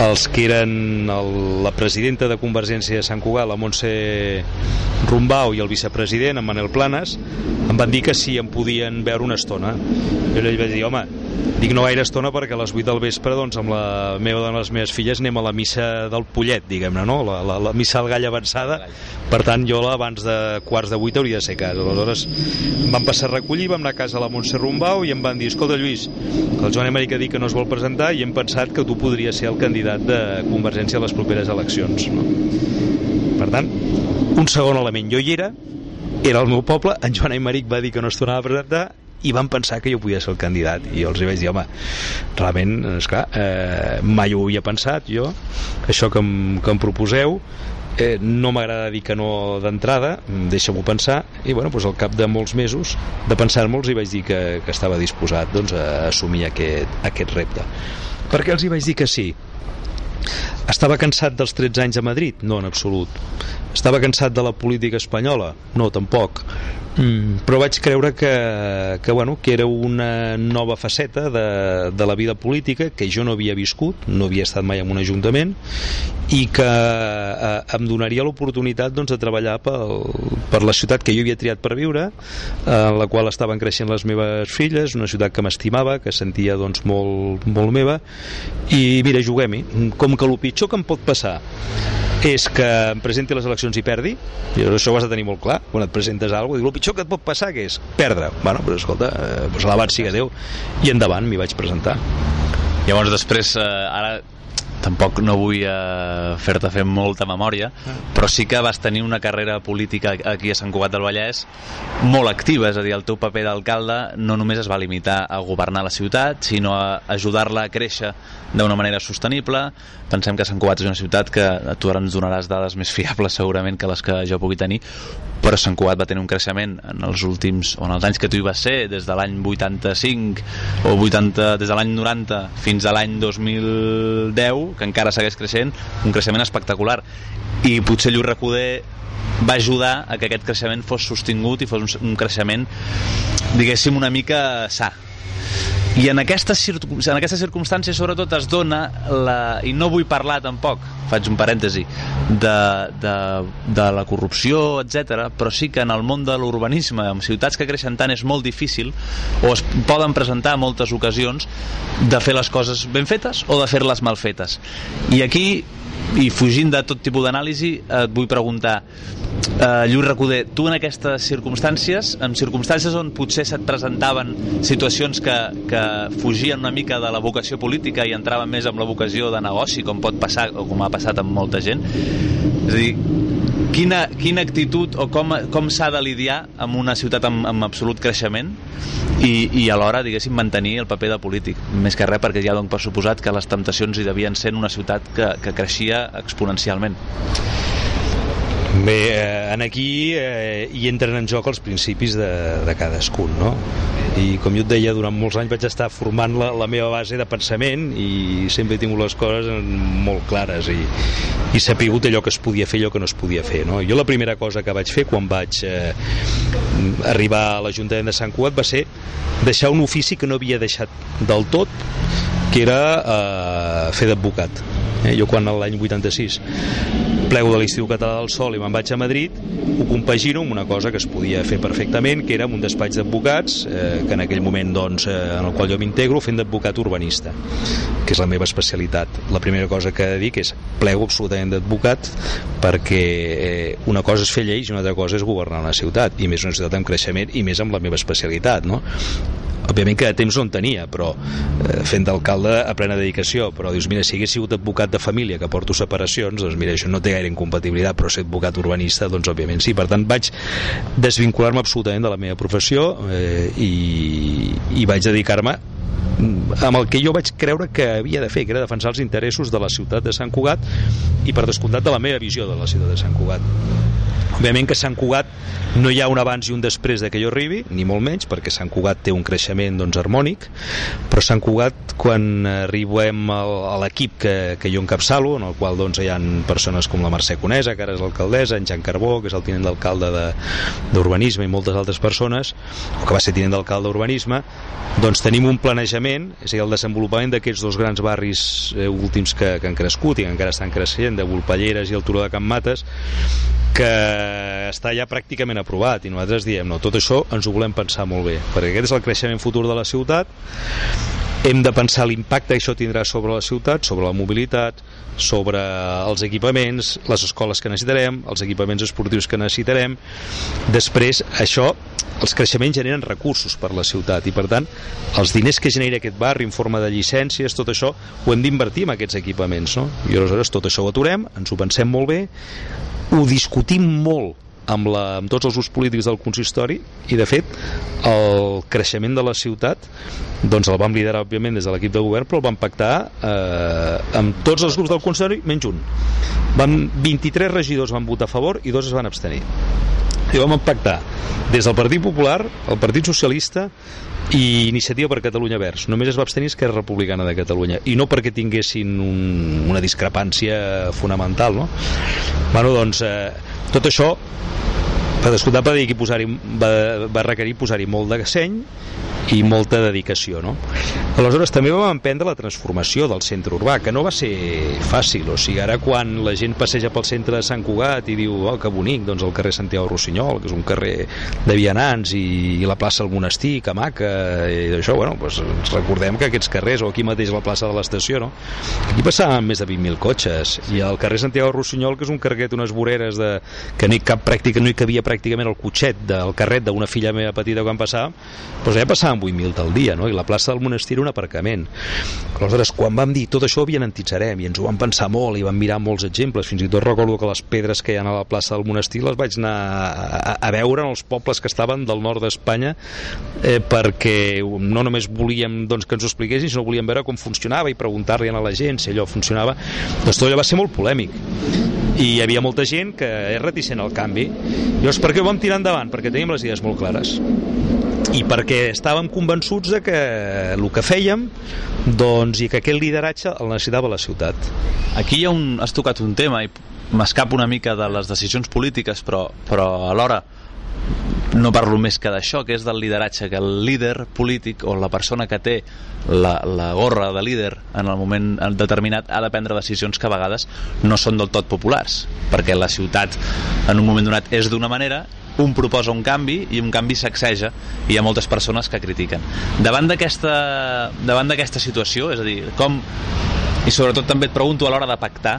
els que eren el, la presidenta de Convergència de Sant Cugat, la Montse Rumbau i el vicepresident, en Manel Planes, em van dir que si em podien veure una estona. Jo ell vaig dir, home, dic no gaire estona perquè a les 8 del vespre doncs, amb la meva dona i les meves filles anem a la missa del Pollet, diguem-ne, no? La, la, la missa al gall avançada, per tant jo abans de quarts de 8 hauria de ser a casa. Aleshores van passar a recollir, vam anar a casa la Montse Rumbau i em van dir, escolta Lluís, que el Joan Emeric ha dit que no es vol presentar i hem pensat que tu podries ser el candidat de Convergència a les properes eleccions. No? Per tant, un segon element, jo hi era, era el meu poble, en Joan Aymeric va dir que no es tornava a presentar i van pensar que jo podia ser el candidat i jo els hi vaig dir, home, realment esclar, eh, mai ho havia pensat jo, això que em, que em proposeu eh, no m'agrada dir que no d'entrada deixa-m'ho pensar i bueno, doncs al cap de molts mesos de pensar-me'ls hi vaig dir que, que estava disposat doncs, a assumir aquest, aquest repte per què els hi vaig dir que sí? Estava cansat dels 13 anys a Madrid? No, en absolut. Estava cansat de la política espanyola? No, tampoc. Mm, però vaig creure que, que, bueno, que era una nova faceta de, de la vida política que jo no havia viscut, no havia estat mai en un ajuntament i que eh, em donaria l'oportunitat doncs, de treballar pel, per la ciutat que jo havia triat per viure, en la qual estaven creixent les meves filles, una ciutat que m'estimava, que sentia doncs, molt, molt meva, i mira, juguem-hi. Com que el pitjor que em pot passar és que em presenti les eleccions i perdi, i això ho has de tenir molt clar, quan et presentes alguna cosa, el pitjor que et pot passar que és perdre. Bueno, però escolta, eh, doncs alabat siga Déu, i endavant m'hi vaig presentar. Llavors després, eh, ara tampoc no vull eh, fer-te fer molta memòria, però sí que vas tenir una carrera política aquí a Sant Cugat del Vallès molt activa, és a dir, el teu paper d'alcalde no només es va limitar a governar la ciutat, sinó a ajudar-la a créixer d'una manera sostenible. Pensem que Sant Cugat és una ciutat que tu ara ens donaràs dades més fiables segurament que les que jo pugui tenir, però Sant Cugat va tenir un creixement en els últims, o en els anys que tu hi vas ser, des de l'any 85 o 80, des de l'any 90 fins a l'any 2010, que encara segueix creixent, un creixement espectacular. I potser Lluís Recoder va ajudar a que aquest creixement fos sostingut i fos un, un creixement, diguéssim, una mica sa. I en aquestes, en aquestes circumstàncies sobretot es dona la... i no vull parlar tampoc, faig un parèntesi de, de, de la corrupció, etc. però sí que en el món de l'urbanisme en ciutats que creixen tant és molt difícil o es poden presentar moltes ocasions de fer les coses ben fetes o de fer-les mal fetes i aquí i fugint de tot tipus d'anàlisi et vull preguntar eh, Lluís Recoder, tu en aquestes circumstàncies en circumstàncies on potser se't presentaven situacions que, que fugien una mica de la vocació política i entraven més amb la vocació de negoci com pot passar o com ha passat amb molta gent és a dir, quina, quina actitud o com, com s'ha de lidiar amb una ciutat amb, amb absolut creixement i, i alhora, diguéssim, mantenir el paper de polític. Més que res perquè ja dono per suposat que les temptacions hi devien ser en una ciutat que, que creixia exponencialment. Bé, eh, aquí eh, hi entren en joc els principis de, de cadascun, no? I com jo et deia, durant molts anys vaig estar formant la, la meva base de pensament i sempre he tingut les coses molt clares i, i sapigut allò que es podia fer i allò que no es podia fer, no? Jo la primera cosa que vaig fer quan vaig eh, arribar a l'Ajuntament de Sant Cugat va ser deixar un ofici que no havia deixat del tot, que era eh, fer d'advocat. Eh, jo quan l'any 86 plego de l'Institut Català del Sol i me'n vaig a Madrid, ho compagino amb una cosa que es podia fer perfectament, que era un despatx d'advocats, eh, que en aquell moment, doncs, eh, en el qual jo m'integro, fent d'advocat urbanista, que és la meva especialitat. La primera cosa que he de dir és plego absolutament d'advocat perquè eh, una cosa és fer lleis i una altra cosa és governar una ciutat, i més una ciutat amb creixement i més amb la meva especialitat, no? òbviament que de temps no en tenia però eh, fent d'alcalde a plena dedicació però dius, mira, si hagués sigut advocat de família que porto separacions, doncs mira, això no té gaire incompatibilitat, però ser advocat urbanista doncs òbviament sí, per tant vaig desvincular-me absolutament de la meva professió eh, i, i vaig dedicar-me amb el que jo vaig creure que havia de fer, que era defensar els interessos de la ciutat de Sant Cugat i per descomptat de la meva visió de la ciutat de Sant Cugat Òbviament que Sant Cugat no hi ha un abans i un després de que jo arribi, ni molt menys, perquè Sant Cugat té un creixement doncs, harmònic, però Sant Cugat, quan arribem al, a l'equip que, que jo encapçalo, en el qual doncs, hi ha persones com la Mercè Conesa, que ara és l'alcaldessa, en Jan Carbó, que és el tinent d'alcalde de- d'Urbanisme, i moltes altres persones, o que va ser tinent d'alcalde d'Urbanisme, doncs tenim un planejament, és a dir, el desenvolupament d'aquests dos grans barris eh, últims que, que han crescut i que encara estan creixent, de Volpelleres i el Turó de Can Mates, que està ja pràcticament aprovat i nosaltres diem, no, tot això ens ho volem pensar molt bé, perquè aquest és el creixement futur de la ciutat hem de pensar l'impacte que això tindrà sobre la ciutat, sobre la mobilitat, sobre els equipaments, les escoles que necessitarem, els equipaments esportius que necessitarem. Després, això, els creixements generen recursos per la ciutat i, per tant, els diners que genera aquest barri en forma de llicències, tot això, ho hem d'invertir en aquests equipaments, no? I aleshores tot això ho aturem, ens ho pensem molt bé, ho discutim molt amb, la, amb tots els grups polítics del consistori i de fet el creixement de la ciutat doncs el vam liderar òbviament des de l'equip de govern però el vam pactar eh, amb tots els grups del consistori menys un. Van, 23 regidors van votar a favor i dos es van abstenir i vam pactar des del Partit Popular, el Partit Socialista i Iniciativa per Catalunya Verds. Només es va abstenir Esquerra Republicana de Catalunya i no perquè tinguessin un, una discrepància fonamental, no? Bueno, doncs, eh, tot això per descomptat va, dir que posar va, va requerir posar-hi molt de seny i molta dedicació no? aleshores també vam emprendre la transformació del centre urbà que no va ser fàcil o sigui, ara quan la gent passeja pel centre de Sant Cugat i diu, oh, que bonic, doncs el carrer Santiago Rossinyol, que és un carrer de vianants i, i la plaça del Monestir, que maca i això, bueno, doncs recordem que aquests carrers, o aquí mateix la plaça de l'estació no? aquí passaven més de 20.000 cotxes i el carrer Santiago Rossinyol, que és un carguet unes voreres de, que no hi, cap pràctica, no hi cabia pràcticament el cotxet del carret d'una filla meva petita quan passava, doncs ja passaven 8.000 al dia, no? i la plaça del monestir era un aparcament. Aleshores, quan vam dir tot això ho aviantitzarem, i ens ho vam pensar molt, i vam mirar molts exemples, fins i tot recordo que les pedres que hi ha a la plaça del monestir les vaig anar a, a veure en els pobles que estaven del nord d'Espanya, eh, perquè no només volíem doncs, que ens ho expliquessin, sinó volíem veure com funcionava i preguntar-li a la gent si allò funcionava. Doncs tot allò va ser molt polèmic i hi havia molta gent que és reticent al canvi. Llavors, per què ho vam tirar endavant? Perquè teníem les idees molt clares i perquè estàvem convençuts de que el que fèiem doncs, i que aquest lideratge el necessitava la ciutat. Aquí hi ha un, has tocat un tema i m'escapo una mica de les decisions polítiques, però, però alhora no parlo més que d'això, que és del lideratge, que el líder polític o la persona que té la, la gorra de líder en el moment determinat ha de prendre decisions que a vegades no són del tot populars, perquè la ciutat en un moment donat és d'una manera un proposa un canvi i un canvi sacseja i hi ha moltes persones que critiquen. Davant d'aquesta situació, és a dir, com i sobretot també et pregunto a l'hora de pactar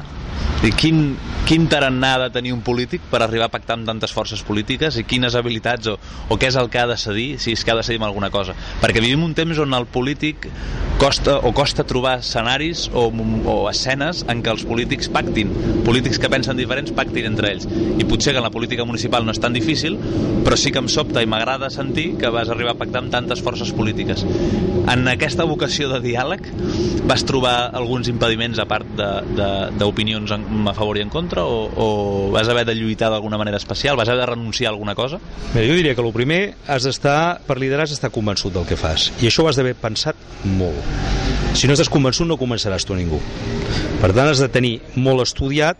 i quin, quin tarannà ha de tenir un polític per arribar a pactar amb tantes forces polítiques i quines habilitats o, o què és el que ha de cedir si és que ha de cedir amb alguna cosa? Perquè vivim un temps on el polític costa o costa trobar escenaris o, o escenes en què els polítics pactin polítics que pensen diferents pactin entre ells. I potser que en la política municipal no és tan difícil però sí que em sobta i m'agrada sentir que vas arribar a pactar amb tantes forces polítiques en aquesta vocació de diàleg vas trobar alguns impediments a part d'opinions a favor i en contra o, o vas haver de lluitar d'alguna manera especial? Vas haver de renunciar a alguna cosa? Mira, jo diria que el primer has d'estar, per liderar, has d'estar convençut del que fas. I això ho has d'haver pensat molt. Si no estàs convençut no començaràs tu a ningú. Per tant, has de tenir molt estudiat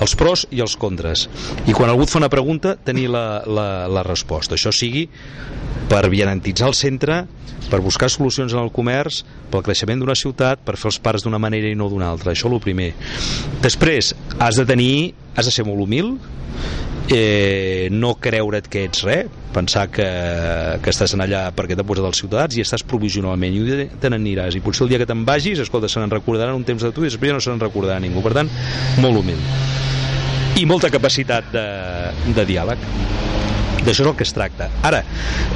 els pros i els contres. I quan algú et fa una pregunta, tenir la, la, la resposta. Això sigui per vianantitzar el centre, per buscar solucions en el comerç, pel creixement d'una ciutat, per fer els parcs d'una manera i no d'una altra. Això és el primer. Després, has de tenir, has de ser molt humil, eh, no creure't que ets res, pensar que, que estàs en allà perquè t'ha posat els ciutadans i estàs provisionalment. I te n'aniràs. I potser el dia que te'n vagis, escolta, se n'en recordaran un temps de tu i després ja no se n'en recordarà ningú. Per tant, molt humil. I molta capacitat de, de diàleg. D'això és el que es tracta. Ara,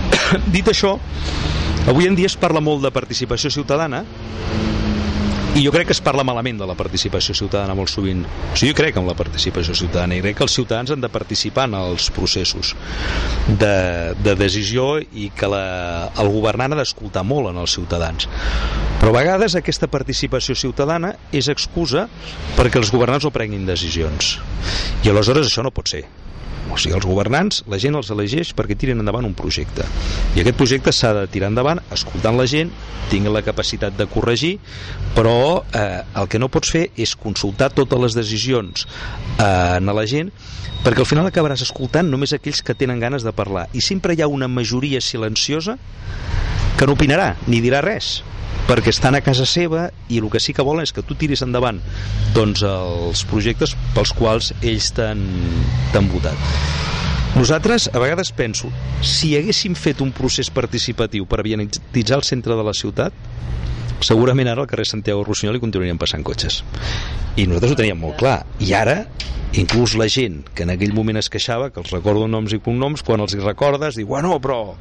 [COUGHS] dit això avui en dia es parla molt de participació ciutadana i jo crec que es parla malament de la participació ciutadana molt sovint. O sigui, jo crec en la participació ciutadana i crec que els ciutadans han de participar en els processos de, de decisió i que la, el governant ha d'escoltar molt en els ciutadans. Però a vegades aquesta participació ciutadana és excusa perquè els governants no prenguin decisions. I aleshores això no pot ser. O sigui, els governants, la gent els elegeix perquè tiren endavant un projecte. I aquest projecte s'ha de tirar endavant escoltant la gent, tinguin la capacitat de corregir, però eh, el que no pots fer és consultar totes les decisions eh, a la gent perquè al final acabaràs escoltant només aquells que tenen ganes de parlar. I sempre hi ha una majoria silenciosa que no opinarà ni dirà res perquè estan a casa seva i el que sí que volen és que tu tiris endavant doncs, els projectes pels quals ells t'han votat. Nosaltres a vegades penso si haguéssim fet un procés participatiu per vianititzar el centre de la ciutat segurament ara al carrer Santiago Rossinyol hi continuarien passant cotxes. I nosaltres ho teníem molt clar. I ara inclús la gent que en aquell moment es queixava que els recordo noms i cognoms quan els hi recordes diu bueno però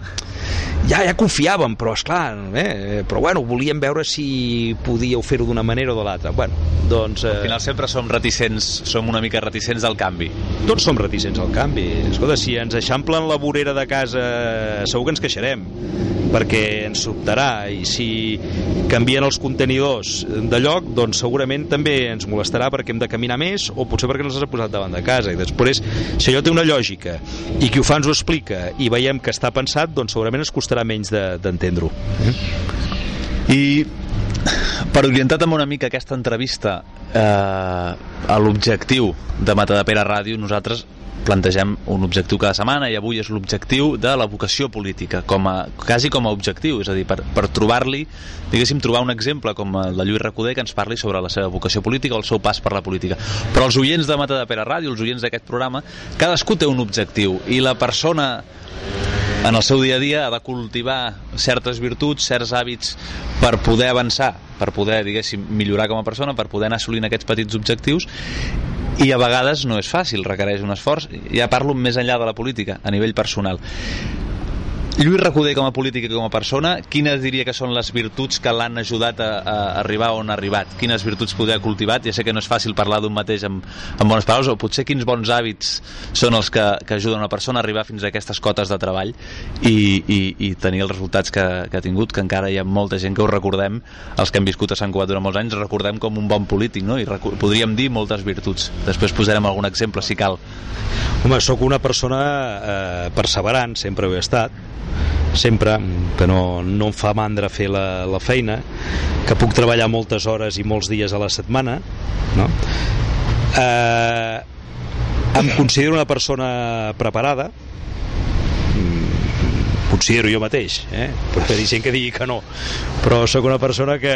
ja, ja confiàvem però esclar eh? però bueno volíem veure si podíeu fer-ho d'una manera o de l'altra. Bueno, doncs, eh... al final sempre som reticents som una mica reticents al canvi. tots som reticents al canvi. Escolta, si ens eixamplen la vorera de casa segur que ens queixarem perquè ens sobtarà. I si canvien els contenidors de lloc doncs segurament també ens molestarà perquè hem de caminar més o potser perquè ens els posat davant de casa i després si allò té una lògica i qui ho fa ens ho explica i veiem que està pensat doncs segurament ens costarà menys d'entendre-ho de, eh? i per orientar també una mica aquesta entrevista eh, a l'objectiu de Matadepera Ràdio nosaltres plantegem un objectiu cada setmana i avui és l'objectiu de la vocació política com a, quasi com a objectiu és a dir, per, per trobar-li, diguéssim trobar un exemple com el de Lluís Recoder que ens parli sobre la seva vocació política o el seu pas per la política. Però els oients de Mata de Pere Ràdio els oients d'aquest programa, cadascú té un objectiu i la persona en el seu dia a dia ha de cultivar certes virtuts, certs hàbits per poder avançar, per poder, diguéssim, millorar com a persona, per poder anar assolint aquests petits objectius i a vegades no és fàcil, requereix un esforç. Ja parlo més enllà de la política a nivell personal Lluís Recoder com a polític i com a persona, quines diria que són les virtuts que l'han ajudat a, a arribar on ha arribat? Quines virtuts poder ha cultivat? Ja sé que no és fàcil parlar d'un mateix amb, amb bones paraules, o potser quins bons hàbits són els que, que ajuden una persona a arribar fins a aquestes cotes de treball i, i, i tenir els resultats que, que ha tingut, que encara hi ha molta gent que ho recordem, els que hem viscut a Sant Cugat durant molts anys, recordem com un bon polític, no? I podríem dir moltes virtuts. Després posarem algun exemple, si cal. Home, sóc una persona eh, perseverant, sempre ho he estat, sempre, que no, no em fa mandra fer la, la feina, que puc treballar moltes hores i molts dies a la setmana, no? Eh, em considero una persona preparada, considero jo mateix eh? pot haver gent que digui que no però sóc una persona que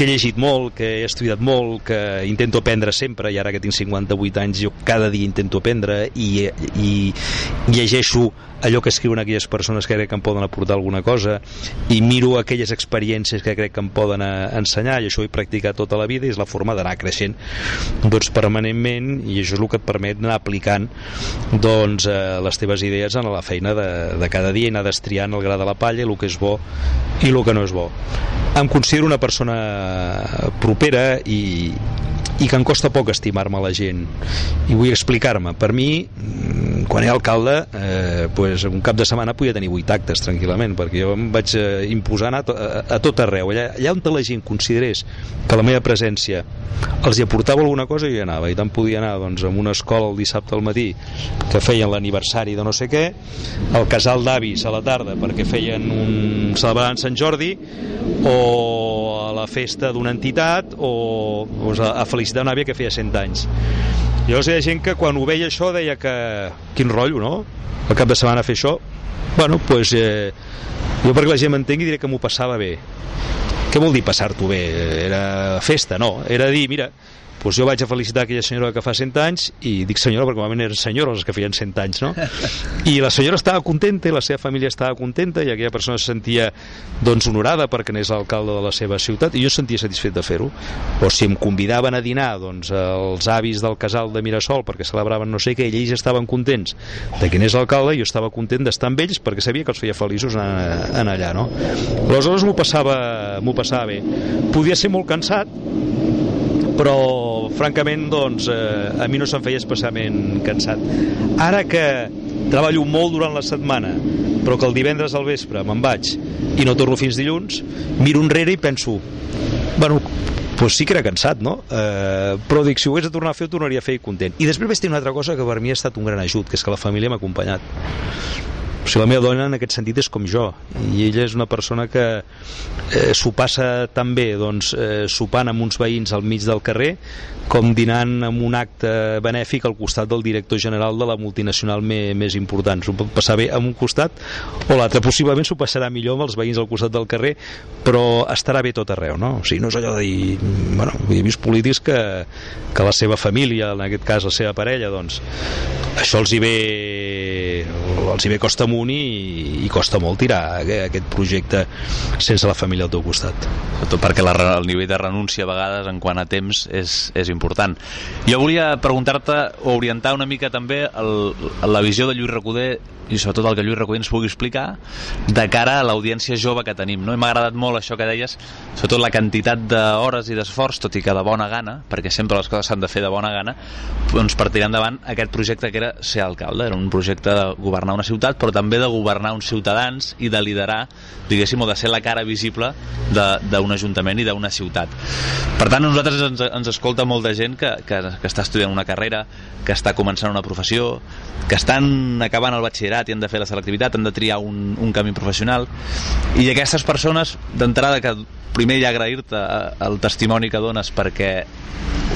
que he llegit molt, que he estudiat molt, que intento aprendre sempre, i ara que tinc 58 anys jo cada dia intento aprendre i, i llegeixo allò que escriuen aquelles persones que crec que em poden aportar alguna cosa i miro aquelles experiències que crec que em poden eh, ensenyar i això ho he practicat tota la vida i és la forma d'anar creixent. Doncs permanentment i això és el que et permet anar aplicant doncs eh, les teves idees en la feina de, de cada dia i anar destriant el gra de la palla el que és bo i el que no és bo. Em considero una persona propera i, i que em costa poc estimar-me la gent i vull explicar-me. Per mi mm, quan era alcalde eh, pues, un cap de setmana podia tenir 8 actes tranquil·lament perquè jo em vaig eh, imposar a, to a, a tot arreu. Allà, allà on la gent considerés que la meva presència els hi aportava alguna cosa jo hi anava. I tant podia anar doncs, a una escola el dissabte al matí que feien l'aniversari de no sé què al casal d'avis a la tarda perquè feien un celebraven Sant Jordi o a la festa d'una entitat o doncs, a, a felicitar una àvia que feia 100 anys llavors hi ha gent que quan ho veia això deia que quin rotllo, no? El cap de setmana fer això bueno, doncs pues, eh, jo perquè la gent m'entengui diré que m'ho passava bé què vol dir passar-t'ho bé? Era festa, no, era dir, mira doncs jo vaig a felicitar aquella senyora que fa 100 anys i dic senyora perquè normalment eren senyores les que feien 100 anys no? [LAUGHS] i la senyora estava contenta i la seva família estava contenta i aquella persona se sentia doncs honorada perquè n'és l'alcalde de la seva ciutat i jo sentia satisfet de fer-ho o si em convidaven a dinar doncs, els avis del casal de Mirasol perquè celebraven no sé què i ells estaven contents de que n'és l'alcalde jo estava content d'estar amb ells perquè sabia que els feia feliços en, en allà no? aleshores m'ho passava, passava bé podia ser molt cansat però francament doncs, eh, a mi no se'm feia especialment cansat ara que treballo molt durant la setmana però que el divendres al vespre me'n vaig i no torno fins dilluns miro enrere i penso bueno, pues sí que era cansat, no? Eh, però dic, si ho hagués de tornar a fer, ho tornaria a fer i content. I després vaig tenir una altra cosa que per mi ha estat un gran ajut, que és que la família m'ha acompanyat. O sigui, la meva dona en aquest sentit és com jo i ella és una persona que eh, s'ho passa tan bé doncs, eh, sopant amb uns veïns al mig del carrer com dinant amb un acte benèfic al costat del director general de la multinacional me, més important s'ho pot passar bé amb un costat o l'altre possiblement s'ho passarà millor amb els veïns al costat del carrer però estarà bé tot arreu no? o sigui, no és allò de dir bueno, he vist polítics que, que la seva família en aquest cas la seva parella doncs això els hi ve els hi ve costa amunt i, i costa molt tirar aquest projecte sense la família al teu costat. Tot perquè la, el nivell de renúncia a vegades en quant a temps és, és important. Jo volia preguntar-te o orientar una mica també el, la visió de Lluís Recoder i sobretot el que Lluís Recoder ens pugui explicar de cara a l'audiència jove que tenim. No? I m'ha agradat molt això que deies, sobretot la quantitat d'hores i d'esforç, tot i que de bona gana, perquè sempre les coses s'han de fer de bona gana, doncs per tirar endavant aquest projecte que era ser alcalde. Era un projecte de governar una ciutat, però també de governar uns ciutadans i de liderar, diguéssim, o de ser la cara visible d'un ajuntament i d'una ciutat. Per tant, a nosaltres ens, ens escolta molta gent que, que, que està estudiant una carrera, que està començant una professió, que estan acabant el batxillerat i han de fer la selectivitat, han de triar un, un camí professional i aquestes persones d'entrada que primer ja agrair-te el testimoni que dones perquè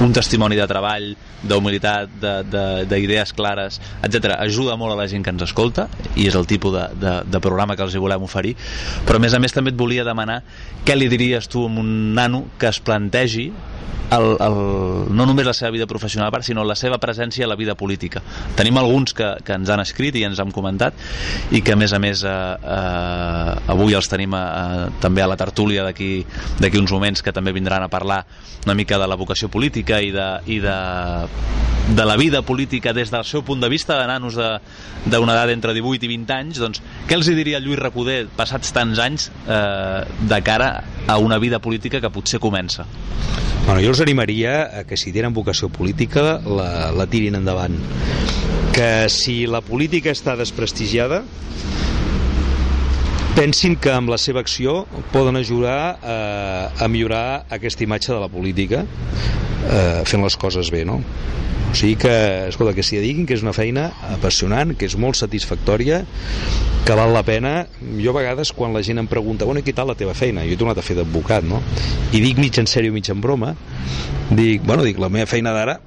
un testimoni de treball, d'humilitat, d'idees clares, etc ajuda molt a la gent que ens escolta i és el tipus de, de, de programa que els hi volem oferir però a més a més també et volia demanar què li diries tu a un nano que es plantegi el, el, no només la seva vida professional sinó la seva presència a la vida política. Tenim alguns que, que ens han escrit i ens han comentat i que a més a més eh, eh, avui els tenim eh, també a la tertúlia d'aquí uns moments que també vindran a parlar una mica de la vocació política i de, i de, de la vida política des del seu punt de vista de nanos d'una edat entre 18 i 20 anys doncs què els diria Lluís Recoder passats tants anys eh, de cara a una vida política que potser comença? Bueno, jo els animaria a que si tenen vocació política la, la tirin endavant que si la política està desprestigiada pensin que amb la seva acció poden ajudar eh, a millorar aquesta imatge de la política eh, fent les coses bé no? o sigui que, escolta, que s'hi dediquin que és una feina apassionant, que és molt satisfactòria que val la pena jo a vegades quan la gent em pregunta bueno, i què tal la teva feina? Jo he tornat a fer d'advocat no? i dic mig en sèrio, mig en broma dic, bueno, dic, la meva feina d'ara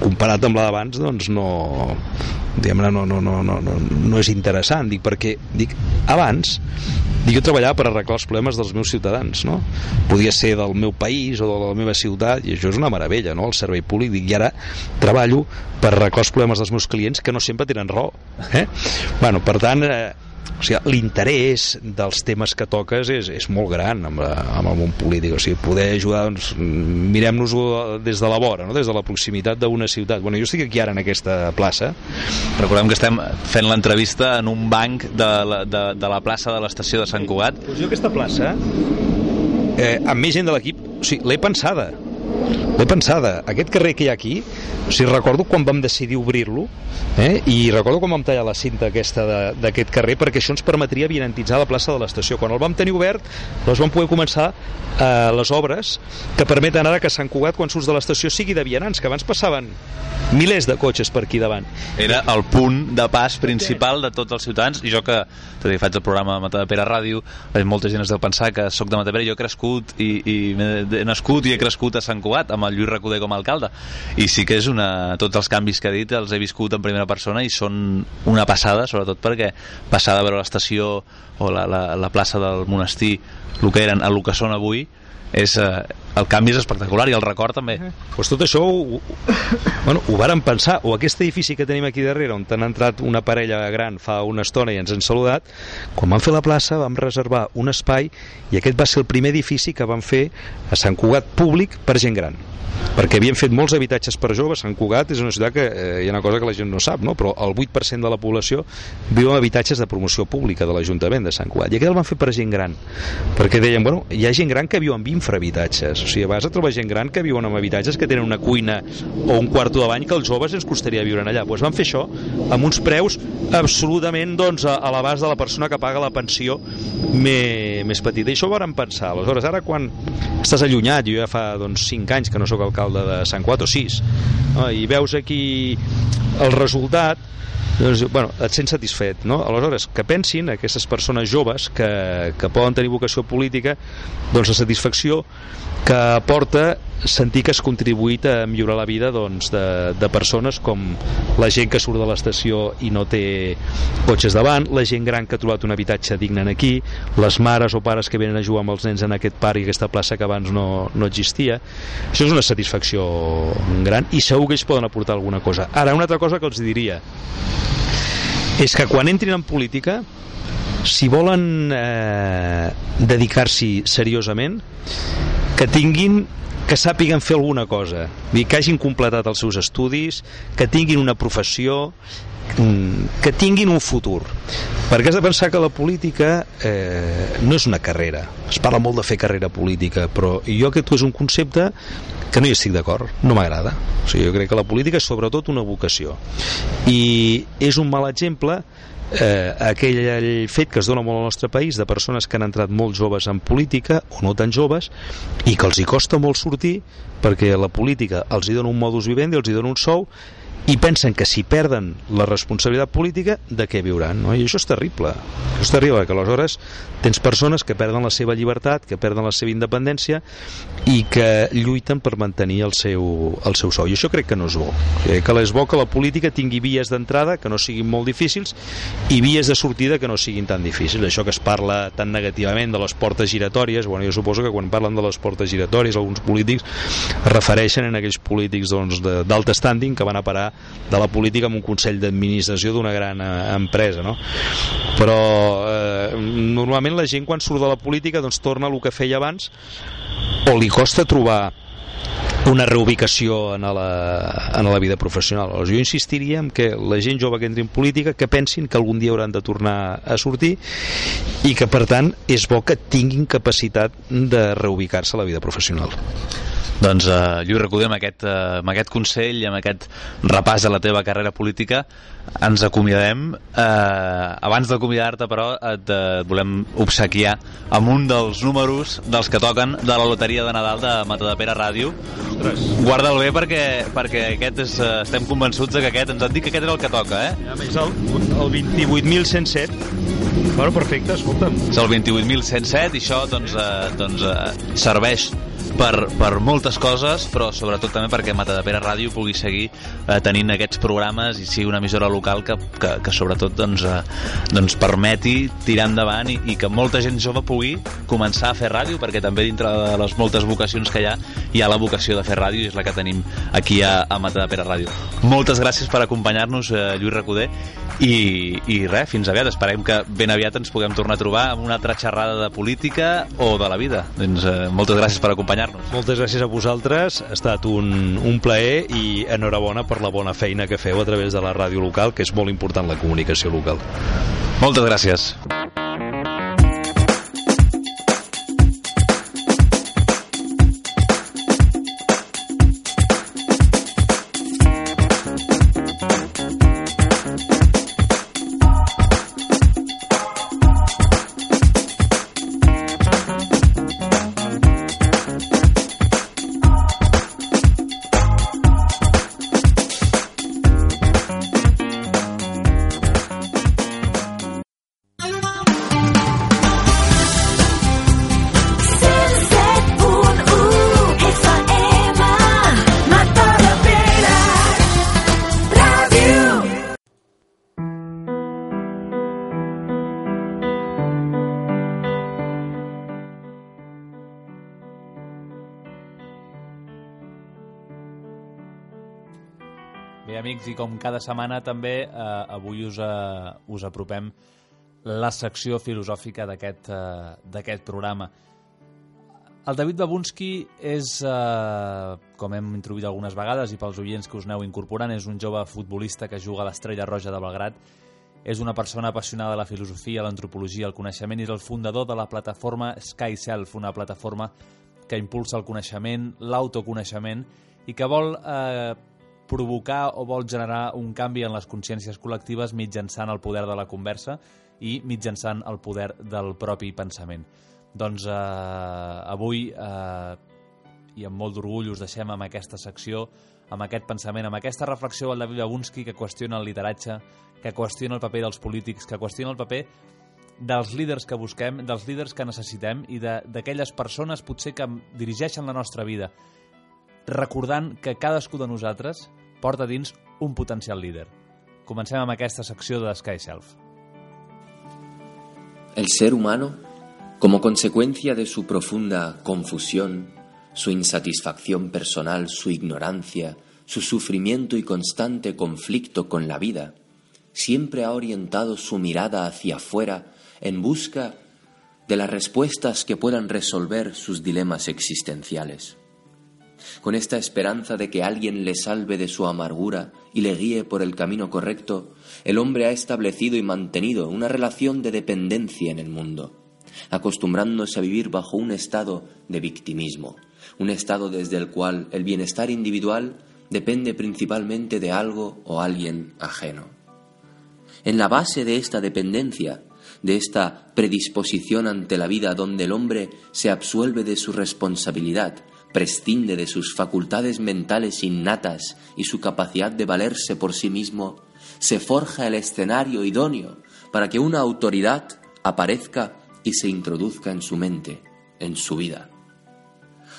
comparat amb la d'abans doncs no, diguem-ne, no, no, no, no, no, no és interessant, dic, perquè dic, abans dic, jo treballava per arreglar els problemes dels meus ciutadans, no? Podia ser del meu país o de la meva ciutat, i això és una meravella, no?, el servei públic, dic, i ara treballo per arreglar els problemes dels meus clients que no sempre tenen raó, eh? Bueno, per tant, eh, o sigui, l'interès dels temes que toques és, és molt gran amb, la, amb el món polític, o sigui, poder ajudar doncs, mirem-nos-ho des de la vora no? des de la proximitat d'una ciutat. Bueno, jo estic aquí ara en aquesta plaça. Recordem que estem fent l'entrevista en un banc de la, de, de la plaça de l'estació de Sant Cugat. doncs jo aquesta plaça? Eh, amb més gent de l'equip? O sigui, l'he pensada l'he pensada, aquest carrer que hi ha aquí o sigui, recordo quan vam decidir obrir-lo eh? i recordo quan vam tallar la cinta aquesta de- d'aquest carrer perquè això ens permetria vianantitzar la plaça de l'estació. Quan el vam tenir obert doncs vam poder començar eh, les obres que permeten ara que Sant Cugat quan surts de l'estació sigui de vianants, que abans passaven milers de cotxes per aquí davant. Era el punt de pas principal de tots els ciutadans i jo que, tot i que faig el programa de Matadepera Ràdio, molta gent es deu pensar que sóc de Matadepera, jo he crescut i, i m'he- he nascut i he crescut a Sant Cugat amb el Lluís Recoder com a alcalde. I sí que és una... tots els canvis que ha dit els he viscut en primera persona i són una passada, sobretot perquè passar de veure l'estació o la, la, la plaça del monestir el que eren el que són avui és, eh, el canvi és espectacular i el record també. Pues tot això ho, ho, bueno, ho vàrem pensar o aquest edifici que tenim aquí darrere on han entrat una parella gran fa una estona i ens han saludat quan vam fer la plaça vam reservar un espai i aquest va ser el primer edifici que vam fer a Sant Cugat públic per gent gran. Perquè havien fet molts habitatges per joves. Sant Cugat és una ciutat que eh, hi ha una cosa que la gent no sap no? però el 8% de la població viu en habitatges de promoció pública de l'Ajuntament de Sant Cugat. I aquest el van fer per gent gran. Perquè deien, bueno, hi ha gent gran que viu en infrahabitatges o sigui, a trobar gent gran que viuen en habitatges que tenen una cuina o un quarto de bany que als joves ens costaria viure allà doncs van fer això amb uns preus absolutament doncs, a, l'abast de la persona que paga la pensió més, més petita i això ho vàrem pensar aleshores ara quan estàs allunyat jo ja fa doncs, 5 anys que no sóc alcalde de Sant Cugat o 6 no? i veus aquí el resultat doncs, bueno, et sents satisfet no? aleshores que pensin aquestes persones joves que, que poden tenir vocació política doncs la satisfacció que aporta sentir que has contribuït a millorar la vida doncs, de, de persones com la gent que surt de l'estació i no té cotxes davant, la gent gran que ha trobat un habitatge digne aquí, les mares o pares que venen a jugar amb els nens en aquest parc i aquesta plaça que abans no, no existia. Això és una satisfacció gran i segur que ells poden aportar alguna cosa. Ara una altra cosa que els diria és que quan entrin en política si volen eh, dedicar-s'hi seriosament que tinguin que sàpiguen fer alguna cosa dir, que hagin completat els seus estudis que tinguin una professió que tinguin un futur. Perquè has de pensar que la política eh, no és una carrera. Es parla molt de fer carrera política però jo aquest és un concepte que no hi estic d'acord, no m'agrada. O sigui, jo crec que la política és sobretot una vocació. I és un mal exemple eh, aquell fet que es dona molt al nostre país de persones que han entrat molt joves en política o no tan joves i que els hi costa molt sortir perquè la política els hi dona un modus vivendi, els hi dona un sou i pensen que si perden la responsabilitat política, de què viuran? No? I això és terrible. Això és terrible, que aleshores tens persones que perden la seva llibertat, que perden la seva independència i que lluiten per mantenir el seu, el seu sou. I això crec que no és bo. Crec que és bo que la política tingui vies d'entrada que no siguin molt difícils i vies de sortida que no siguin tan difícils. Això que es parla tan negativament de les portes giratòries, bueno, jo suposo que quan parlen de les portes giratòries alguns polítics es refereixen en aquells polítics doncs, d'alt standing que van a parar de la política amb un consell d'administració d'una gran eh, empresa no? però eh, normalment la gent quan surt de la política doncs torna a el que feia abans o li costa trobar una reubicació en la, en la vida professional. Aleshores, jo insistiria en que la gent jove que entri en política que pensin que algun dia hauran de tornar a sortir i que per tant és bo que tinguin capacitat de reubicar-se a la vida professional. Doncs, uh, Lluís Recoder, amb aquest, uh, amb aquest consell i amb aquest repàs de la teva carrera política, ens acomiadem. Uh, abans d'acomiadar-te, però, et uh, volem obsequiar amb un dels números dels que toquen de la loteria de Nadal de Matadepera Ràdio. Guarda'l bé perquè, perquè aquest és, eh, estem convençuts de que aquest, ens han dit que aquest era el que toca, eh? A més, el, el 28.107. Bueno, perfecte, escolta'm. És el 28.107 i això doncs, eh, doncs, eh, serveix per, per moltes coses, però sobretot també perquè Matadepera Ràdio pugui seguir eh, tenint aquests programes i sigui una emissora local que, que, que sobretot doncs, eh, doncs permeti tirar endavant i, i que molta gent jove pugui començar a fer ràdio, perquè també dintre de les moltes vocacions que hi ha, hi ha la vocació de fer ràdio i és la que tenim aquí a, a Matadepera Ràdio. Moltes gràcies per acompanyar-nos, eh, Lluís Recoder, i, i res, fins aviat. Esperem que ben aviat ens puguem tornar a trobar amb una altra xerrada de política o de la vida. Doncs eh, moltes gràcies per acompanyar-nos. Moltes gràcies a vosaltres, ha estat un, un plaer i enhorabona per la bona feina que feu a través de la ràdio local, que és molt important la comunicació local. Moltes gràcies. I com cada setmana també eh, avui us, eh, us apropem la secció filosòfica d'aquest eh, programa. El David Babunski és, eh, com hem introduït algunes vegades i pels oients que us aneu incorporant, és un jove futbolista que juga a l'Estrella Roja de Belgrat. És una persona apassionada de la filosofia, l'antropologia, el coneixement i és el fundador de la plataforma Sky Self, una plataforma que impulsa el coneixement, l'autoconeixement i que vol eh, provocar o vol generar un canvi en les consciències col·lectives mitjançant el poder de la conversa i mitjançant el poder del propi pensament. Doncs eh, avui, eh, i amb molt d'orgull, us deixem amb aquesta secció, amb aquest pensament, amb aquesta reflexió al David Babunski que qüestiona el lideratge, que qüestiona el paper dels polítics, que qüestiona el paper dels líders que busquem, dels líders que necessitem i d'aquelles persones potser que dirigeixen la nostra vida, recordant que cadascú de nosaltres porta dins un potencial líder. Comencem amb aquesta secció de Sky Self. El ser humano, como consecuencia de su profunda confusión, su insatisfacción personal, su ignorancia, su sufrimiento y constante conflicto con la vida, siempre ha orientado su mirada hacia afuera en busca de las respuestas que puedan resolver sus dilemas existenciales. Con esta esperanza de que alguien le salve de su amargura y le guíe por el camino correcto, el hombre ha establecido y mantenido una relación de dependencia en el mundo, acostumbrándose a vivir bajo un estado de victimismo, un estado desde el cual el bienestar individual depende principalmente de algo o alguien ajeno. En la base de esta dependencia, de esta predisposición ante la vida donde el hombre se absuelve de su responsabilidad, prescinde de sus facultades mentales innatas y su capacidad de valerse por sí mismo, se forja el escenario idóneo para que una autoridad aparezca y se introduzca en su mente, en su vida.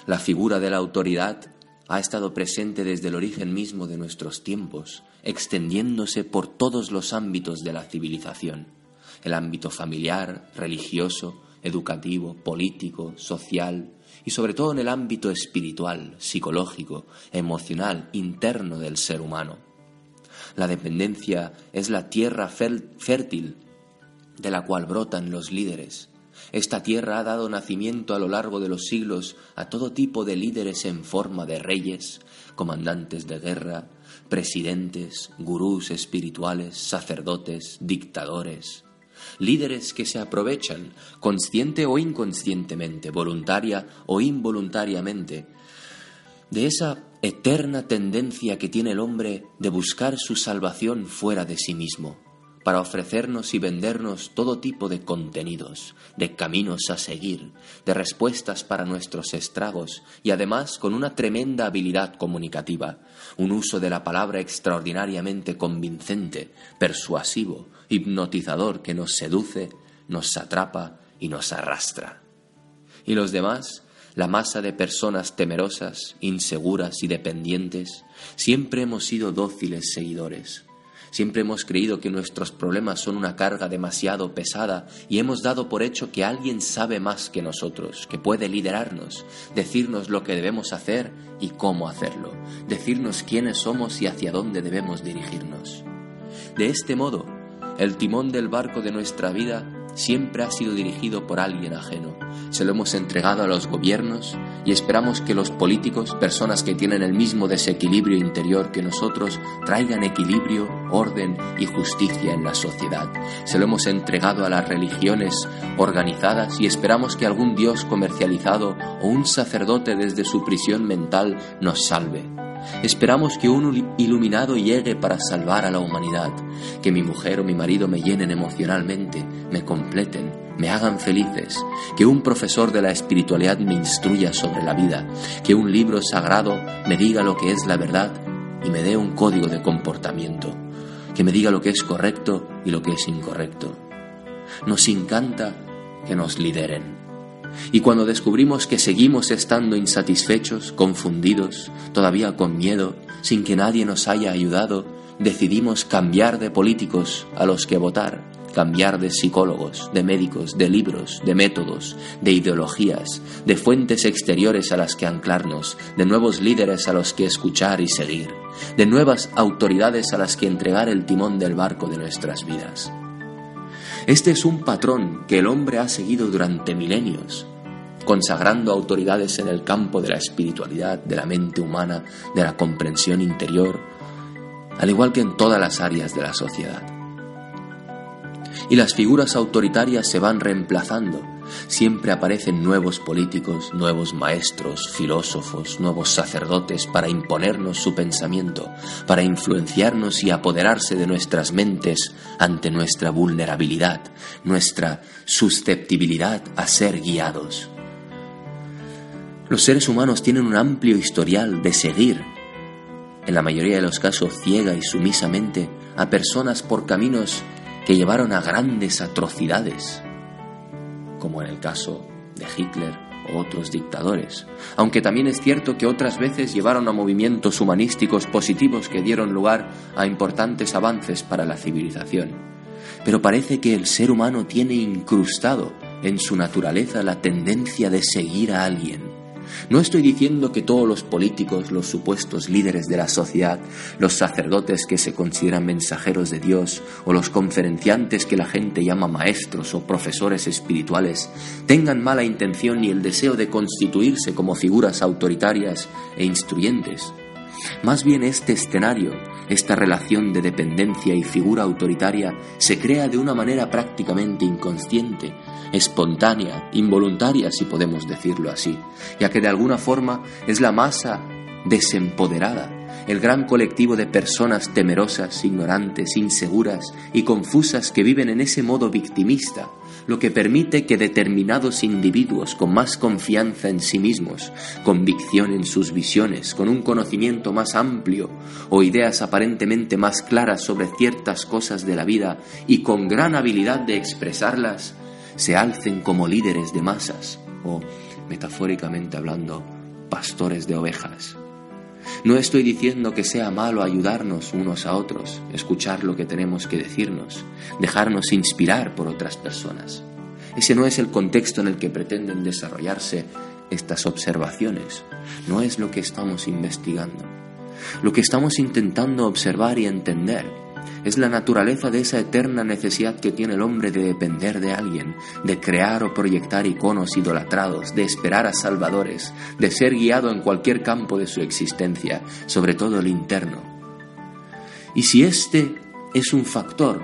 La figura de la autoridad ha estado presente desde el origen mismo de nuestros tiempos, extendiéndose por todos los ámbitos de la civilización, el ámbito familiar, religioso, educativo, político, social y sobre todo en el ámbito espiritual, psicológico, emocional, interno del ser humano. La dependencia es la tierra fértil de la cual brotan los líderes. Esta tierra ha dado nacimiento a lo largo de los siglos a todo tipo de líderes en forma de reyes, comandantes de guerra, presidentes, gurús espirituales, sacerdotes, dictadores. Líderes que se aprovechan, consciente o inconscientemente, voluntaria o involuntariamente, de esa eterna tendencia que tiene el hombre de buscar su salvación fuera de sí mismo, para ofrecernos y vendernos todo tipo de contenidos, de caminos a seguir, de respuestas para nuestros estragos y además con una tremenda habilidad comunicativa, un uso de la palabra extraordinariamente convincente, persuasivo, hipnotizador que nos seduce, nos atrapa y nos arrastra. Y los demás, la masa de personas temerosas, inseguras y dependientes, siempre hemos sido dóciles seguidores. Siempre hemos creído que nuestros problemas son una carga demasiado pesada y hemos dado por hecho que alguien sabe más que nosotros, que puede liderarnos, decirnos lo que debemos hacer y cómo hacerlo, decirnos quiénes somos y hacia dónde debemos dirigirnos. De este modo, el timón del barco de nuestra vida siempre ha sido dirigido por alguien ajeno. Se lo hemos entregado a los gobiernos y esperamos que los políticos, personas que tienen el mismo desequilibrio interior que nosotros, traigan equilibrio, orden y justicia en la sociedad. Se lo hemos entregado a las religiones organizadas y esperamos que algún dios comercializado o un sacerdote desde su prisión mental nos salve. Esperamos que un iluminado llegue para salvar a la humanidad, que mi mujer o mi marido me llenen emocionalmente, me completen, me hagan felices, que un profesor de la espiritualidad me instruya sobre la vida, que un libro sagrado me diga lo que es la verdad y me dé un código de comportamiento, que me diga lo que es correcto y lo que es incorrecto. Nos encanta que nos lideren. Y cuando descubrimos que seguimos estando insatisfechos, confundidos, todavía con miedo, sin que nadie nos haya ayudado, decidimos cambiar de políticos a los que votar, cambiar de psicólogos, de médicos, de libros, de métodos, de ideologías, de fuentes exteriores a las que anclarnos, de nuevos líderes a los que escuchar y seguir, de nuevas autoridades a las que entregar el timón del barco de nuestras vidas. Este es un patrón que el hombre ha seguido durante milenios, consagrando autoridades en el campo de la espiritualidad, de la mente humana, de la comprensión interior, al igual que en todas las áreas de la sociedad. Y las figuras autoritarias se van reemplazando. Siempre aparecen nuevos políticos, nuevos maestros, filósofos, nuevos sacerdotes para imponernos su pensamiento, para influenciarnos y apoderarse de nuestras mentes ante nuestra vulnerabilidad, nuestra susceptibilidad a ser guiados. Los seres humanos tienen un amplio historial de seguir, en la mayoría de los casos ciega y sumisamente, a personas por caminos que llevaron a grandes atrocidades, como en el caso de Hitler o otros dictadores, aunque también es cierto que otras veces llevaron a movimientos humanísticos positivos que dieron lugar a importantes avances para la civilización. Pero parece que el ser humano tiene incrustado en su naturaleza la tendencia de seguir a alguien, no estoy diciendo que todos los políticos, los supuestos líderes de la sociedad, los sacerdotes que se consideran mensajeros de Dios o los conferenciantes que la gente llama maestros o profesores espirituales tengan mala intención ni el deseo de constituirse como figuras autoritarias e instruyentes. Más bien este escenario, esta relación de dependencia y figura autoritaria se crea de una manera prácticamente inconsciente, espontánea, involuntaria si podemos decirlo así, ya que de alguna forma es la masa desempoderada, el gran colectivo de personas temerosas, ignorantes, inseguras y confusas que viven en ese modo victimista, lo que permite que determinados individuos con más confianza en sí mismos, convicción en sus visiones, con un conocimiento más amplio o ideas aparentemente más claras sobre ciertas cosas de la vida y con gran habilidad de expresarlas, se alcen como líderes de masas o, metafóricamente hablando, pastores de ovejas. No estoy diciendo que sea malo ayudarnos unos a otros, escuchar lo que tenemos que decirnos, dejarnos inspirar por otras personas. Ese no es el contexto en el que pretenden desarrollarse estas observaciones, no es lo que estamos investigando. Lo que estamos intentando observar y entender es la naturaleza de esa eterna necesidad que tiene el hombre de depender de alguien, de crear o proyectar iconos idolatrados, de esperar a salvadores, de ser guiado en cualquier campo de su existencia, sobre todo el interno. Y si este es un factor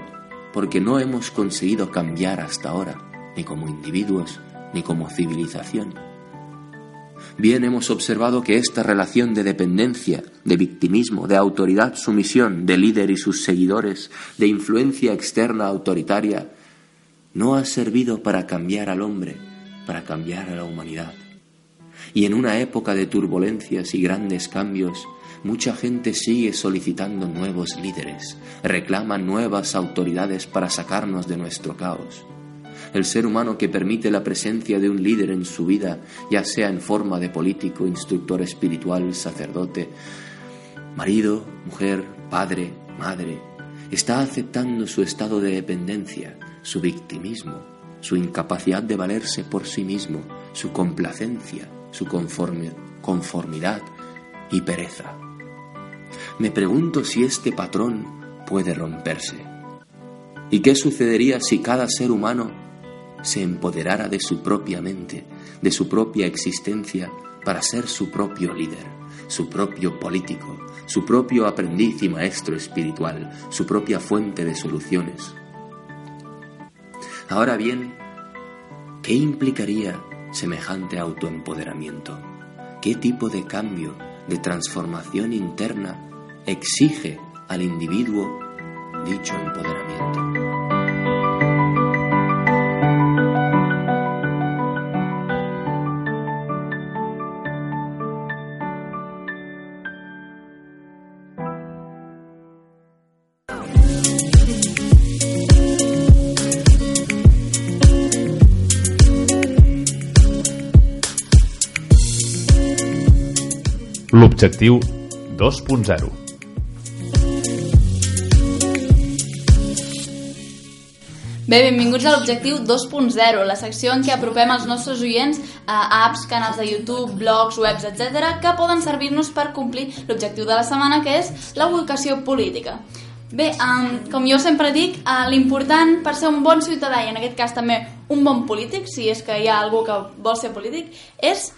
porque no hemos conseguido cambiar hasta ahora, ni como individuos, ni como civilización, Bien hemos observado que esta relación de dependencia, de victimismo, de autoridad-sumisión, de líder y sus seguidores, de influencia externa autoritaria, no ha servido para cambiar al hombre, para cambiar a la humanidad. Y en una época de turbulencias y grandes cambios, mucha gente sigue solicitando nuevos líderes, reclama nuevas autoridades para sacarnos de nuestro caos. El ser humano que permite la presencia de un líder en su vida, ya sea en forma de político, instructor espiritual, sacerdote, marido, mujer, padre, madre, está aceptando su estado de dependencia, su victimismo, su incapacidad de valerse por sí mismo, su complacencia, su conformidad y pereza. Me pregunto si este patrón puede romperse. ¿Y qué sucedería si cada ser humano se empoderara de su propia mente, de su propia existencia, para ser su propio líder, su propio político, su propio aprendiz y maestro espiritual, su propia fuente de soluciones? Ahora bien, ¿qué implicaría semejante autoempoderamiento? ¿Qué tipo de cambio, de transformación interna exige al individuo dicho empoderamiento? L'objectiu 2.0. Bé, benvinguts a l'Objectiu 2.0, la secció en què apropem els nostres oients a apps, canals de YouTube, blogs, webs, etc., que poden servir-nos per complir l'objectiu de la setmana, que és l'educació política. Bé, um, com jo sempre dic, uh, l'important per ser un bon ciutadà, i en aquest cas també un bon polític, si és que hi ha algú que vol ser polític, és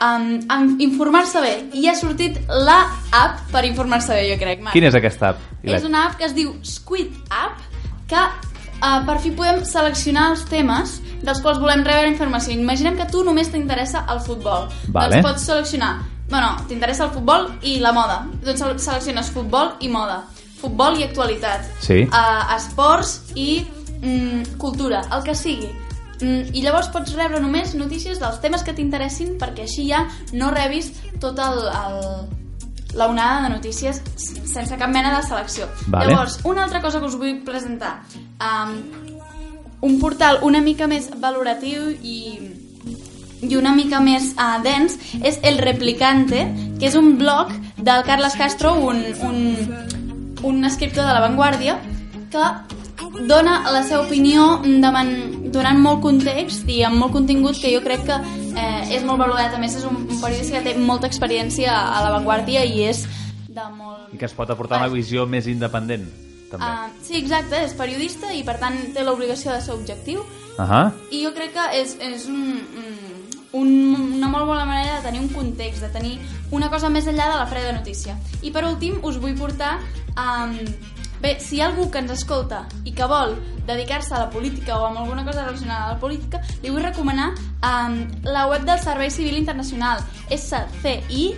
um, informar-se bé. I ha sortit la app per informar-se bé, jo crec. Marc. Quina és aquesta app? Ilet? És una app que es diu Squid App, que uh, per fi podem seleccionar els temes dels quals volem rebre informació. Imaginem que tu només t'interessa el futbol. Vale. Doncs pots seleccionar... Bueno, t'interessa el futbol i la moda. Doncs sele- selecciones futbol i moda. Futbol i actualitat. Sí. Uh, esports i mm, cultura, el que sigui. Mm, I llavors pots rebre només notícies dels temes que t'interessin perquè així ja no rebis tot el, el, la onada de notícies sense cap mena de selecció. Vale. Llavors, una altra cosa que us vull presentar. Um, un portal una mica més valoratiu i, i una mica més uh, dens és El Replicante, que és un blog del Carles Castro, un, un, un escriptor de La Vanguardia, que dona la seva opinió davant, donant molt context i amb molt contingut que jo crec que eh, és molt valorat. A més, és un, un periodista que té molta experiència a La Vanguardia i és de molt... I que es pot aportar una visió més independent, també. Uh, sí, exacte, és periodista i per tant té l'obligació de ser objectiu Uh -huh. i jo crec que és, és un, un, una molt bona manera de tenir un context, de tenir una cosa més enllà de la freda notícia. I per últim us vull portar... Um, bé, si hi ha algú que ens escolta i que vol dedicar-se a la política o amb alguna cosa relacionada a la política, li vull recomanar um, la web del Servei Civil Internacional, sci-cat.org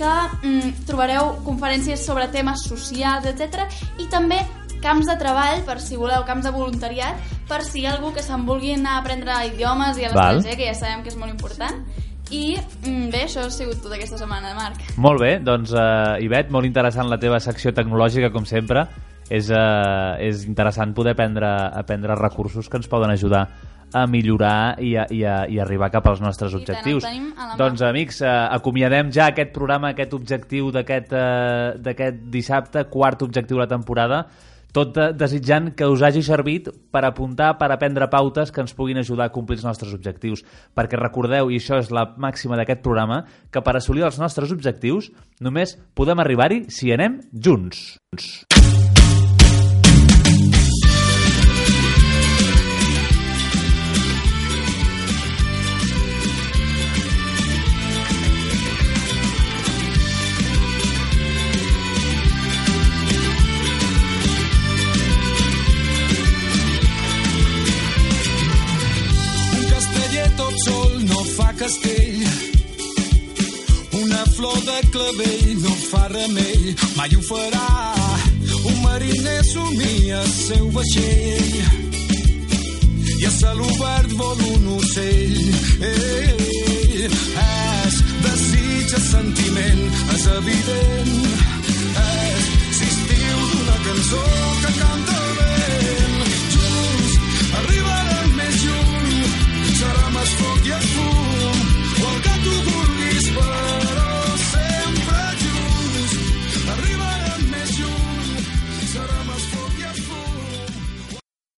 que mm, trobareu conferències sobre temes socials, etc. i també camps de treball, per si voleu, camps de voluntariat, per si hi ha algú que se'n vulgui anar a aprendre idiomes i a l'estranger, que ja sabem que és molt important. I mm, bé, això ha sigut tot aquesta setmana, Marc. Molt bé, doncs, uh, Ivet, molt interessant la teva secció tecnològica, com sempre. És, uh, és interessant poder aprendre, aprendre recursos que ens poden ajudar a millorar i a, i a, i arribar cap als nostres tant, objectius. mà. Doncs, amics, uh, acomiadem ja aquest programa, aquest objectiu d'aquest uh, d'aquest dissabte, quart objectiu de la temporada, tot de, desitjant que us hagi servit per apuntar, per aprendre pautes que ens puguin ajudar a complir els nostres objectius. Perquè recordeu, i això és la màxima d'aquest programa, que per assolir els nostres objectius només podem arribar-hi si anem junts. Castell. Una flor de clavell no fa remei, mai ho farà. Un mariner somia el seu vaixell i a cel obert vol un ocell. Ei, és desig, és sentiment, és evident. És l'estiu d'una cançó